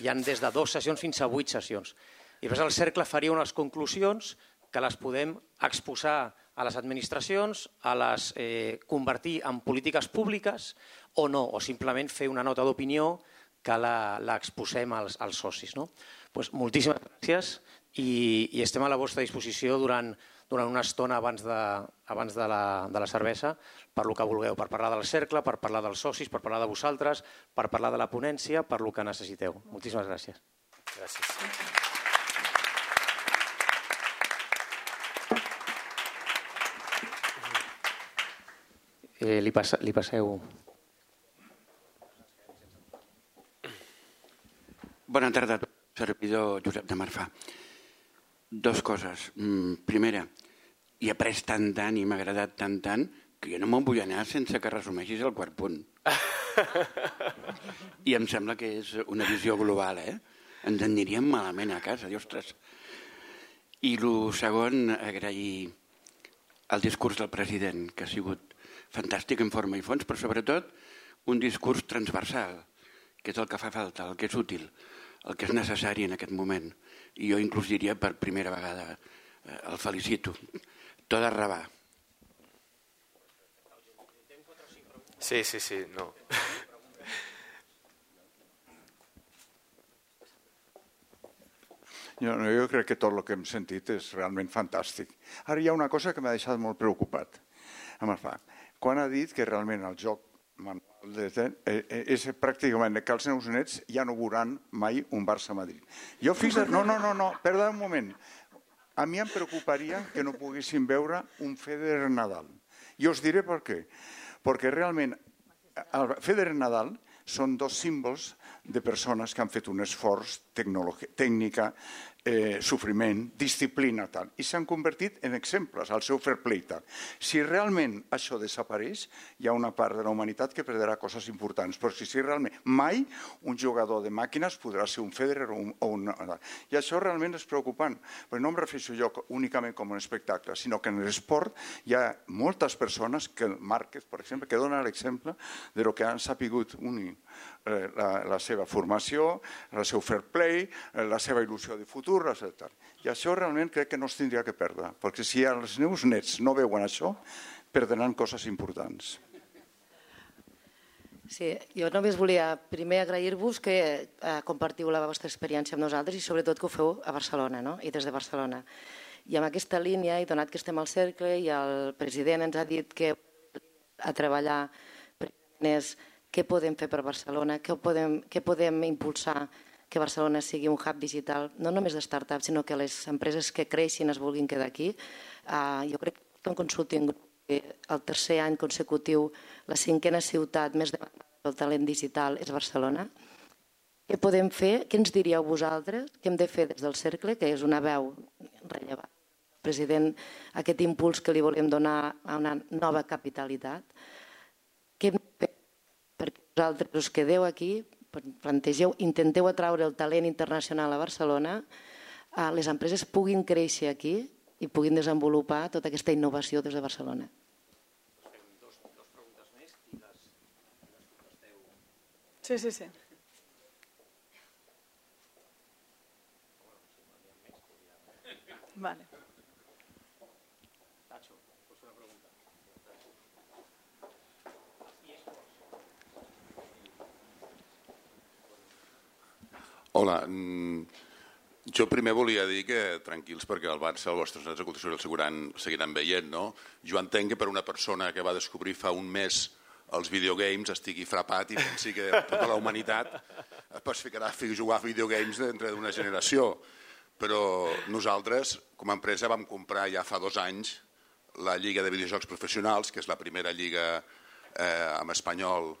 Hi han des de 2 sessions fins a 8 sessions. I després el cercle faria unes conclusions que les podem exposar a les administracions, a les eh, convertir en polítiques públiques o no, o simplement fer una nota d'opinió que l'exposem als, als socis. No? Pues moltíssimes gràcies i, i estem a la vostra disposició durant, durant una estona abans de, abans de, la, de la cervesa per lo que vulgueu, per parlar del cercle, per parlar dels socis, per parlar de vosaltres, per parlar de la ponència, per lo que necessiteu. Moltíssimes gràcies. Gràcies. Eh, li, passa, li passeu... Bona tarda, servidor Josep de Marfà. Dos coses. Mm, primera, he après tant tant i m'ha agradat tant tant que jo no me'n vull anar sense que resumeixis el quart punt. I em sembla que és una visió global, eh? Ens aniríem malament a casa, i ostres. I el segon, agrair el discurs del president, que ha sigut fantàstic en forma i fons, però sobretot un discurs transversal, que és el que fa falta, el que és útil, el que és necessari en aquest moment. I jo inclús diria per primera vegada eh, el felicito. Tot a rebar. Sí, sí, sí, no. Jo, jo crec que tot el que hem sentit és realment fantàstic. Ara hi ha una cosa que m'ha deixat molt preocupat. Amb el fa quan ha dit que realment el joc eh, eh, és pràcticament que els meus nets ja no veuran mai un Barça-Madrid. Jo fixa't, no, no, no, no, perdó un moment. A mi em preocuparia que no poguessin veure un Federer Nadal. I us diré per què. Perquè realment el Federer Nadal són dos símbols de persones que han fet un esforç tècnica, eh, sofriment, disciplina, tal, i s'han convertit en exemples al seu fair play. Tal. Si realment això desapareix, hi ha una part de la humanitat que perdrà coses importants, però si, si realment mai un jugador de màquines podrà ser un Federer o un, o un... I això realment és preocupant, perquè no em refereixo jo únicament com un espectacle, sinó que en l'esport hi ha moltes persones, que Márquez, per exemple, que dona l'exemple de lo que han sapigut unir eh, la, la seva formació, el seu fair play, eh, la seva il·lusió de futur, etc. I això realment crec que no es tindria que perdre, perquè si els meus nets no veuen això, perdran coses importants. Sí, jo només volia primer agrair-vos que eh, compartiu la vostra experiència amb nosaltres i sobretot que ho feu a Barcelona no? i des de Barcelona. I amb aquesta línia, i donat que estem al cercle i el president ens ha dit que a treballar és què podem fer per Barcelona, què podem, què podem impulsar que Barcelona sigui un hub digital, no només de start-ups, sinó que les empreses que creixin es vulguin quedar aquí. Uh, jo crec que en Consulting el tercer any consecutiu la cinquena ciutat més demandada pel talent digital és Barcelona. Què podem fer? Què ens diríeu vosaltres? Què hem de fer des del cercle, que és una veu rellevant? President, aquest impuls que li volem donar a una nova capitalitat. Què hem de fer perquè vosaltres us quedeu aquí plantegeu, intenteu atraure el talent internacional a Barcelona, eh, les empreses puguin créixer aquí i puguin desenvolupar tota aquesta innovació des de Barcelona. Sí, sí, sí. Vale. Hola, mm, jo primer volia dir que tranquils perquè el Barça, el vostre centre de el seguiran, seguiran veient, no? Jo entenc que per una persona que va descobrir fa un mes els videogames estigui frapat i pensi que tota la humanitat es ficarà a jugar a videogames dintre d'una generació. Però nosaltres, com a empresa, vam comprar ja fa dos anys la Lliga de Videojocs Professionals, que és la primera lliga eh, amb espanyol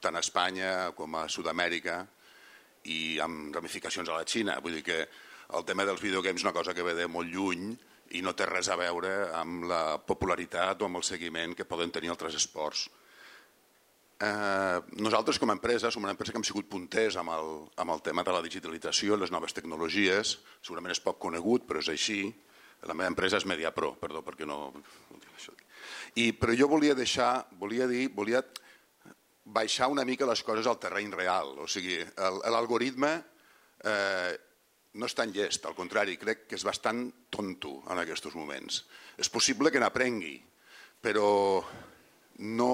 tant a Espanya com a Sud-amèrica, i amb ramificacions a la Xina. Vull dir que el tema dels videogames és una cosa que ve de molt lluny i no té res a veure amb la popularitat o amb el seguiment que poden tenir altres esports. Eh, nosaltres com a empresa som una empresa que hem sigut punters amb el, amb el tema de la digitalització i les noves tecnologies. Segurament és poc conegut, però és així. La meva empresa és MediaPro, perdó, perquè no... I, però jo volia deixar, volia dir, volia baixar una mica les coses al terreny real. O sigui, l'algoritme eh, no és tan llest, al contrari, crec que és bastant tonto en aquests moments. És possible que n'aprengui, però no,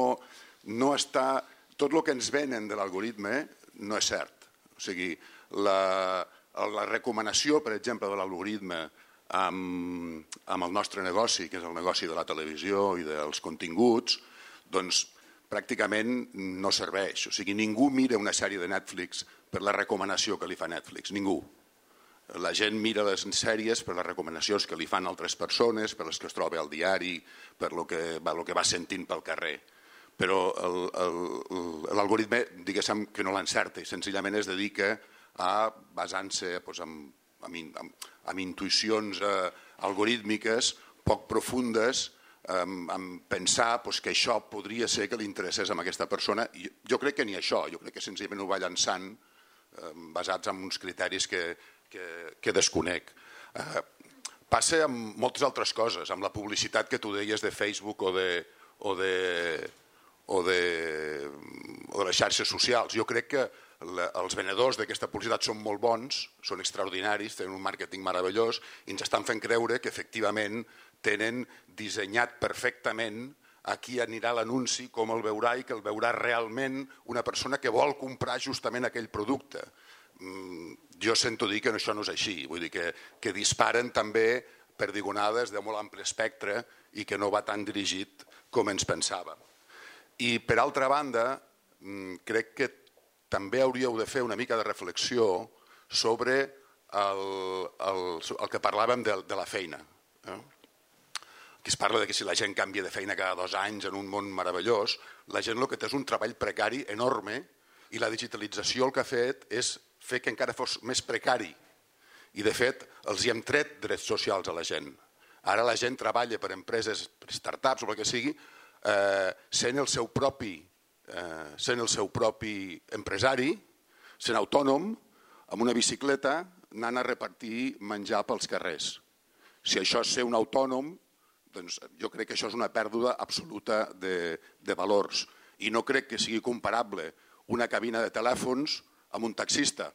no està... Tot el que ens venen de l'algoritme no és cert. O sigui, la, la recomanació, per exemple, de l'algoritme amb, amb el nostre negoci, que és el negoci de la televisió i dels continguts, doncs pràcticament no serveix. O sigui, ningú mira una sèrie de Netflix per la recomanació que li fa Netflix, ningú. La gent mira les sèries per les recomanacions que li fan altres persones, per les que es troba al diari, per lo que, va, lo que va sentint pel carrer. Però l'algoritme, diguéssim, que no l'encerta senzillament es dedica a basant-se pues, en, en, en, en intuïcions eh, algorítmiques poc profundes en, en pensar pues, que això podria ser que li interessés a aquesta persona. I jo crec que ni això, jo crec que senzillament ho va llançant eh, basats en uns criteris que, que, que desconec. Eh, passa amb moltes altres coses, amb la publicitat que tu deies de Facebook o de, o de, o de, o de les xarxes socials. Jo crec que la, els venedors d'aquesta publicitat són molt bons, són extraordinaris, tenen un màrqueting meravellós i ens estan fent creure que efectivament tenen dissenyat perfectament a qui anirà l'anunci, com el veurà i que el veurà realment una persona que vol comprar justament aquell producte. Mm, jo sento dir que això no és així, vull dir que, que disparen també perdigonades de molt ample espectre i que no va tan dirigit com ens pensàvem. I per altra banda, mm, crec que també hauríeu de fer una mica de reflexió sobre el, el, el que parlàvem de, de la feina. Eh? Que es parla de que si la gent canvia de feina cada dos anys en un món meravellós, la gent el que té és un treball precari enorme i la digitalització el que ha fet és fer que encara fos més precari. I de fet, els hi hem tret drets socials a la gent. Ara la gent treballa per empreses, per startups o el que sigui, eh, sent el seu propi eh, sent el seu propi empresari, sent autònom, amb una bicicleta, anant a repartir menjar pels carrers. Si això és ser un autònom, doncs jo crec que això és una pèrdua absoluta de, de valors i no crec que sigui comparable una cabina de telèfons amb un taxista.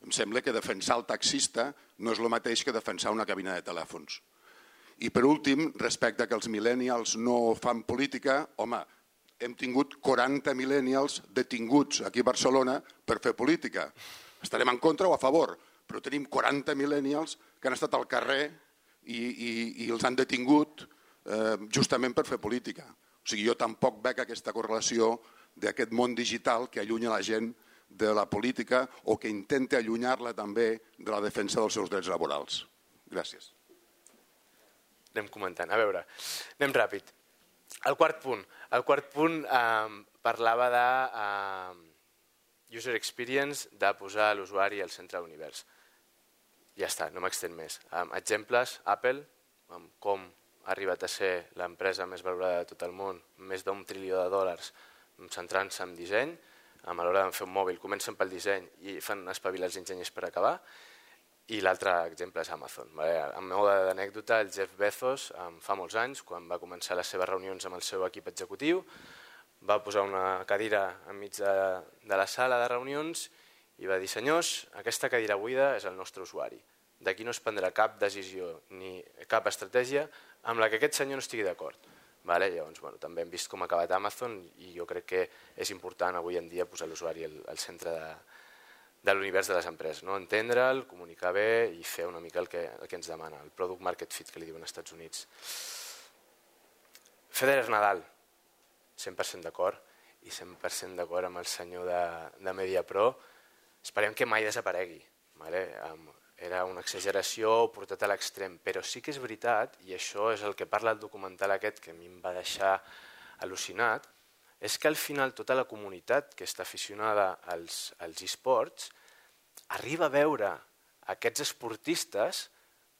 Em sembla que defensar el taxista no és el mateix que defensar una cabina de telèfons. I per últim, respecte a que els millennials no fan política, home, hem tingut 40 millennials detinguts aquí a Barcelona per fer política. Estarem en contra o a favor, però tenim 40 millennials que han estat al carrer i, i, i els han detingut eh, justament per fer política. O sigui, jo tampoc veig aquesta correlació d'aquest món digital que allunya la gent de la política o que intente allunyar-la també de la defensa dels seus drets laborals. Gràcies. Anem comentant. A veure, anem ràpid. El quart punt. El quart punt eh, parlava de eh, user experience, de posar l'usuari al centre de l'univers. Ja està, no m'extén més. Eh, exemples, Apple, amb com ha arribat a ser l'empresa més valorada de tot el món, més d'un trilió de dòlars, centrant-se en disseny, a l'hora de fer un mòbil comencen pel disseny i fan espavilar els enginyers per acabar, i l'altre exemple és Amazon. Vale? En meu d'anècdota, el Jeff Bezos, fa molts anys, quan va començar les seves reunions amb el seu equip executiu, va posar una cadira enmig de, de la sala de reunions i va dir, senyors, aquesta cadira buida és el nostre usuari. D'aquí no es prendrà cap decisió ni cap estratègia amb la que aquest senyor no estigui d'acord. Vale? Llavors, bueno, també hem vist com ha acabat Amazon i jo crec que és important avui en dia posar l'usuari al, al centre de, de l'univers de les empreses. No? Entendre'l, comunicar bé i fer una mica el que, el que ens demana, el product market fit que li diuen als Estats Units. Federer Nadal, 100% d'acord, i 100% d'acord amb el senyor de, de MediaPro. Esperem que mai desaparegui. Vale? era una exageració portat a l'extrem, però sí que és veritat, i això és el que parla el documental aquest que a mi em va deixar al·lucinat, és que al final tota la comunitat que està aficionada als, als esports arriba a veure aquests esportistes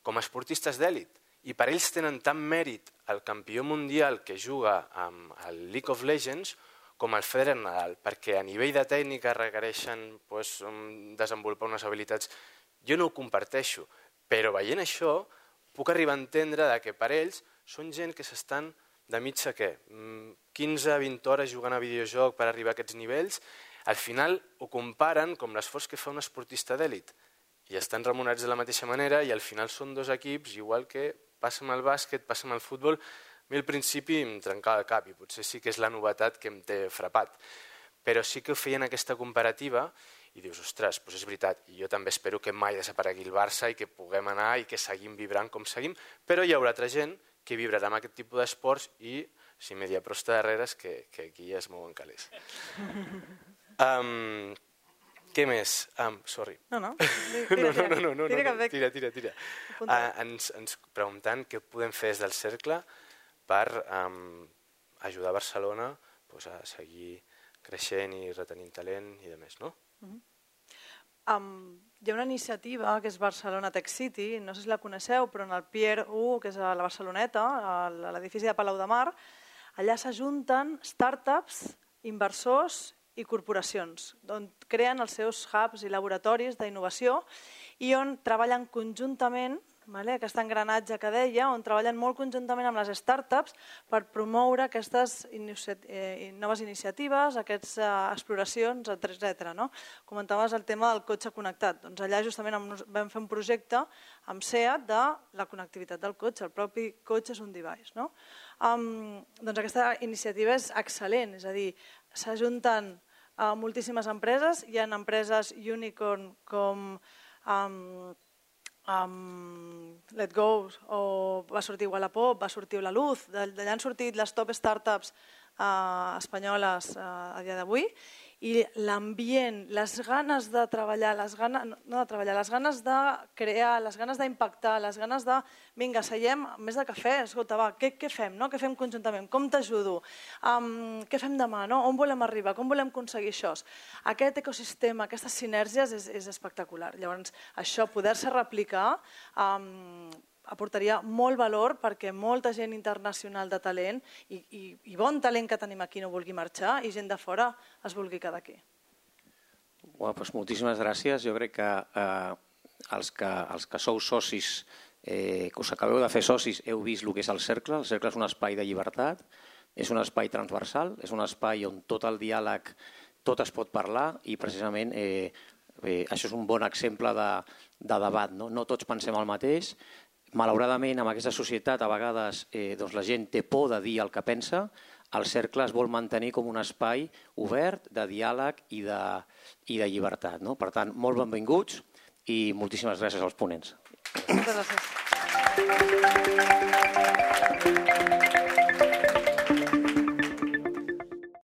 com a esportistes d'èlit i per ells tenen tant mèrit el campió mundial que juga amb el League of Legends com el Federer Nadal, perquè a nivell de tècnica requereixen pues, desenvolupar unes habilitats jo no ho comparteixo, però veient això puc arribar a entendre que per ells són gent que s'estan de mitja què? 15-20 mm, hores jugant a videojoc per arribar a aquests nivells, al final ho comparen com l'esforç que fa un esportista d'èlit i estan remunerats de la mateixa manera i al final són dos equips, igual que passa amb el bàsquet, passa amb el futbol, mi al principi em trencava el cap i potser sí que és la novetat que em té frapat. Però sí que feien aquesta comparativa i dius, ostres, doncs és veritat, i jo també espero que mai desaparegui el Barça i que puguem anar i que seguim vibrant com seguim, però hi haurà altra gent que vibrarà amb aquest tipus d'esports i si media prosta darrere és que, que aquí es mouen calés. Um, què més? Um, sorry. No, no. Tira, no, no, no, no, no, tira, no, tira, tira. tira. Uh, ens, ens preguntant què podem fer des del cercle per um, ajudar Barcelona pues, a seguir creixent i retenint talent i de més, no? Uh -huh. um, hi ha una iniciativa que és Barcelona Tech City, no sé si la coneixeu, però en el Pier 1, que és a la Barceloneta, a l'edifici de Palau de Mar, allà s'ajunten startups, inversors i corporacions, on creen els seus hubs i laboratoris d'innovació i on treballen conjuntament vale? aquest engranatge que deia, on treballen molt conjuntament amb les startups per promoure aquestes eh, noves iniciatives, aquestes eh, exploracions, etc. No? Comentaves el tema del cotxe connectat. Doncs allà justament vam fer un projecte amb SEAT de la connectivitat del cotxe. El propi cotxe és un device. No? Um, doncs aquesta iniciativa és excel·lent, és a dir, s'ajunten uh, moltíssimes empreses, hi ha empreses unicorn com um, um, Let Go o va sortir Wallapop, va sortir La Luz, d'allà han sortit les top startups uh, espanyoles uh, a dia d'avui i l'ambient, les ganes de treballar, les ganes, no de treballar, les ganes de crear, les ganes d'impactar, les ganes de, vinga, seiem més de cafè, escolta, va, què, què fem, no? què fem conjuntament, com t'ajudo, um, què fem demà, no? on volem arribar, com volem aconseguir això. Aquest ecosistema, aquestes sinergies és, és espectacular. Llavors, això, poder-se replicar, um, aportaria molt valor perquè molta gent internacional de talent i, i, i bon talent que tenim aquí no vulgui marxar i gent de fora es vulgui quedar aquí. Bueno, doncs moltíssimes gràcies. Jo crec que eh, els, que els que sou socis, eh, que us acabeu de fer socis, heu vist el que és el cercle. El cercle és un espai de llibertat, és un espai transversal, és un espai on tot el diàleg, tot es pot parlar i precisament eh, eh, això és un bon exemple de, de debat. No? no tots pensem el mateix, Malauradament, amb aquesta societat, a vegades eh, doncs la gent té por de dir el que pensa, el cercle es vol mantenir com un espai obert de diàleg i de, i de llibertat. No? Per tant, molt benvinguts i moltíssimes gràcies als ponents. Moltes gràcies.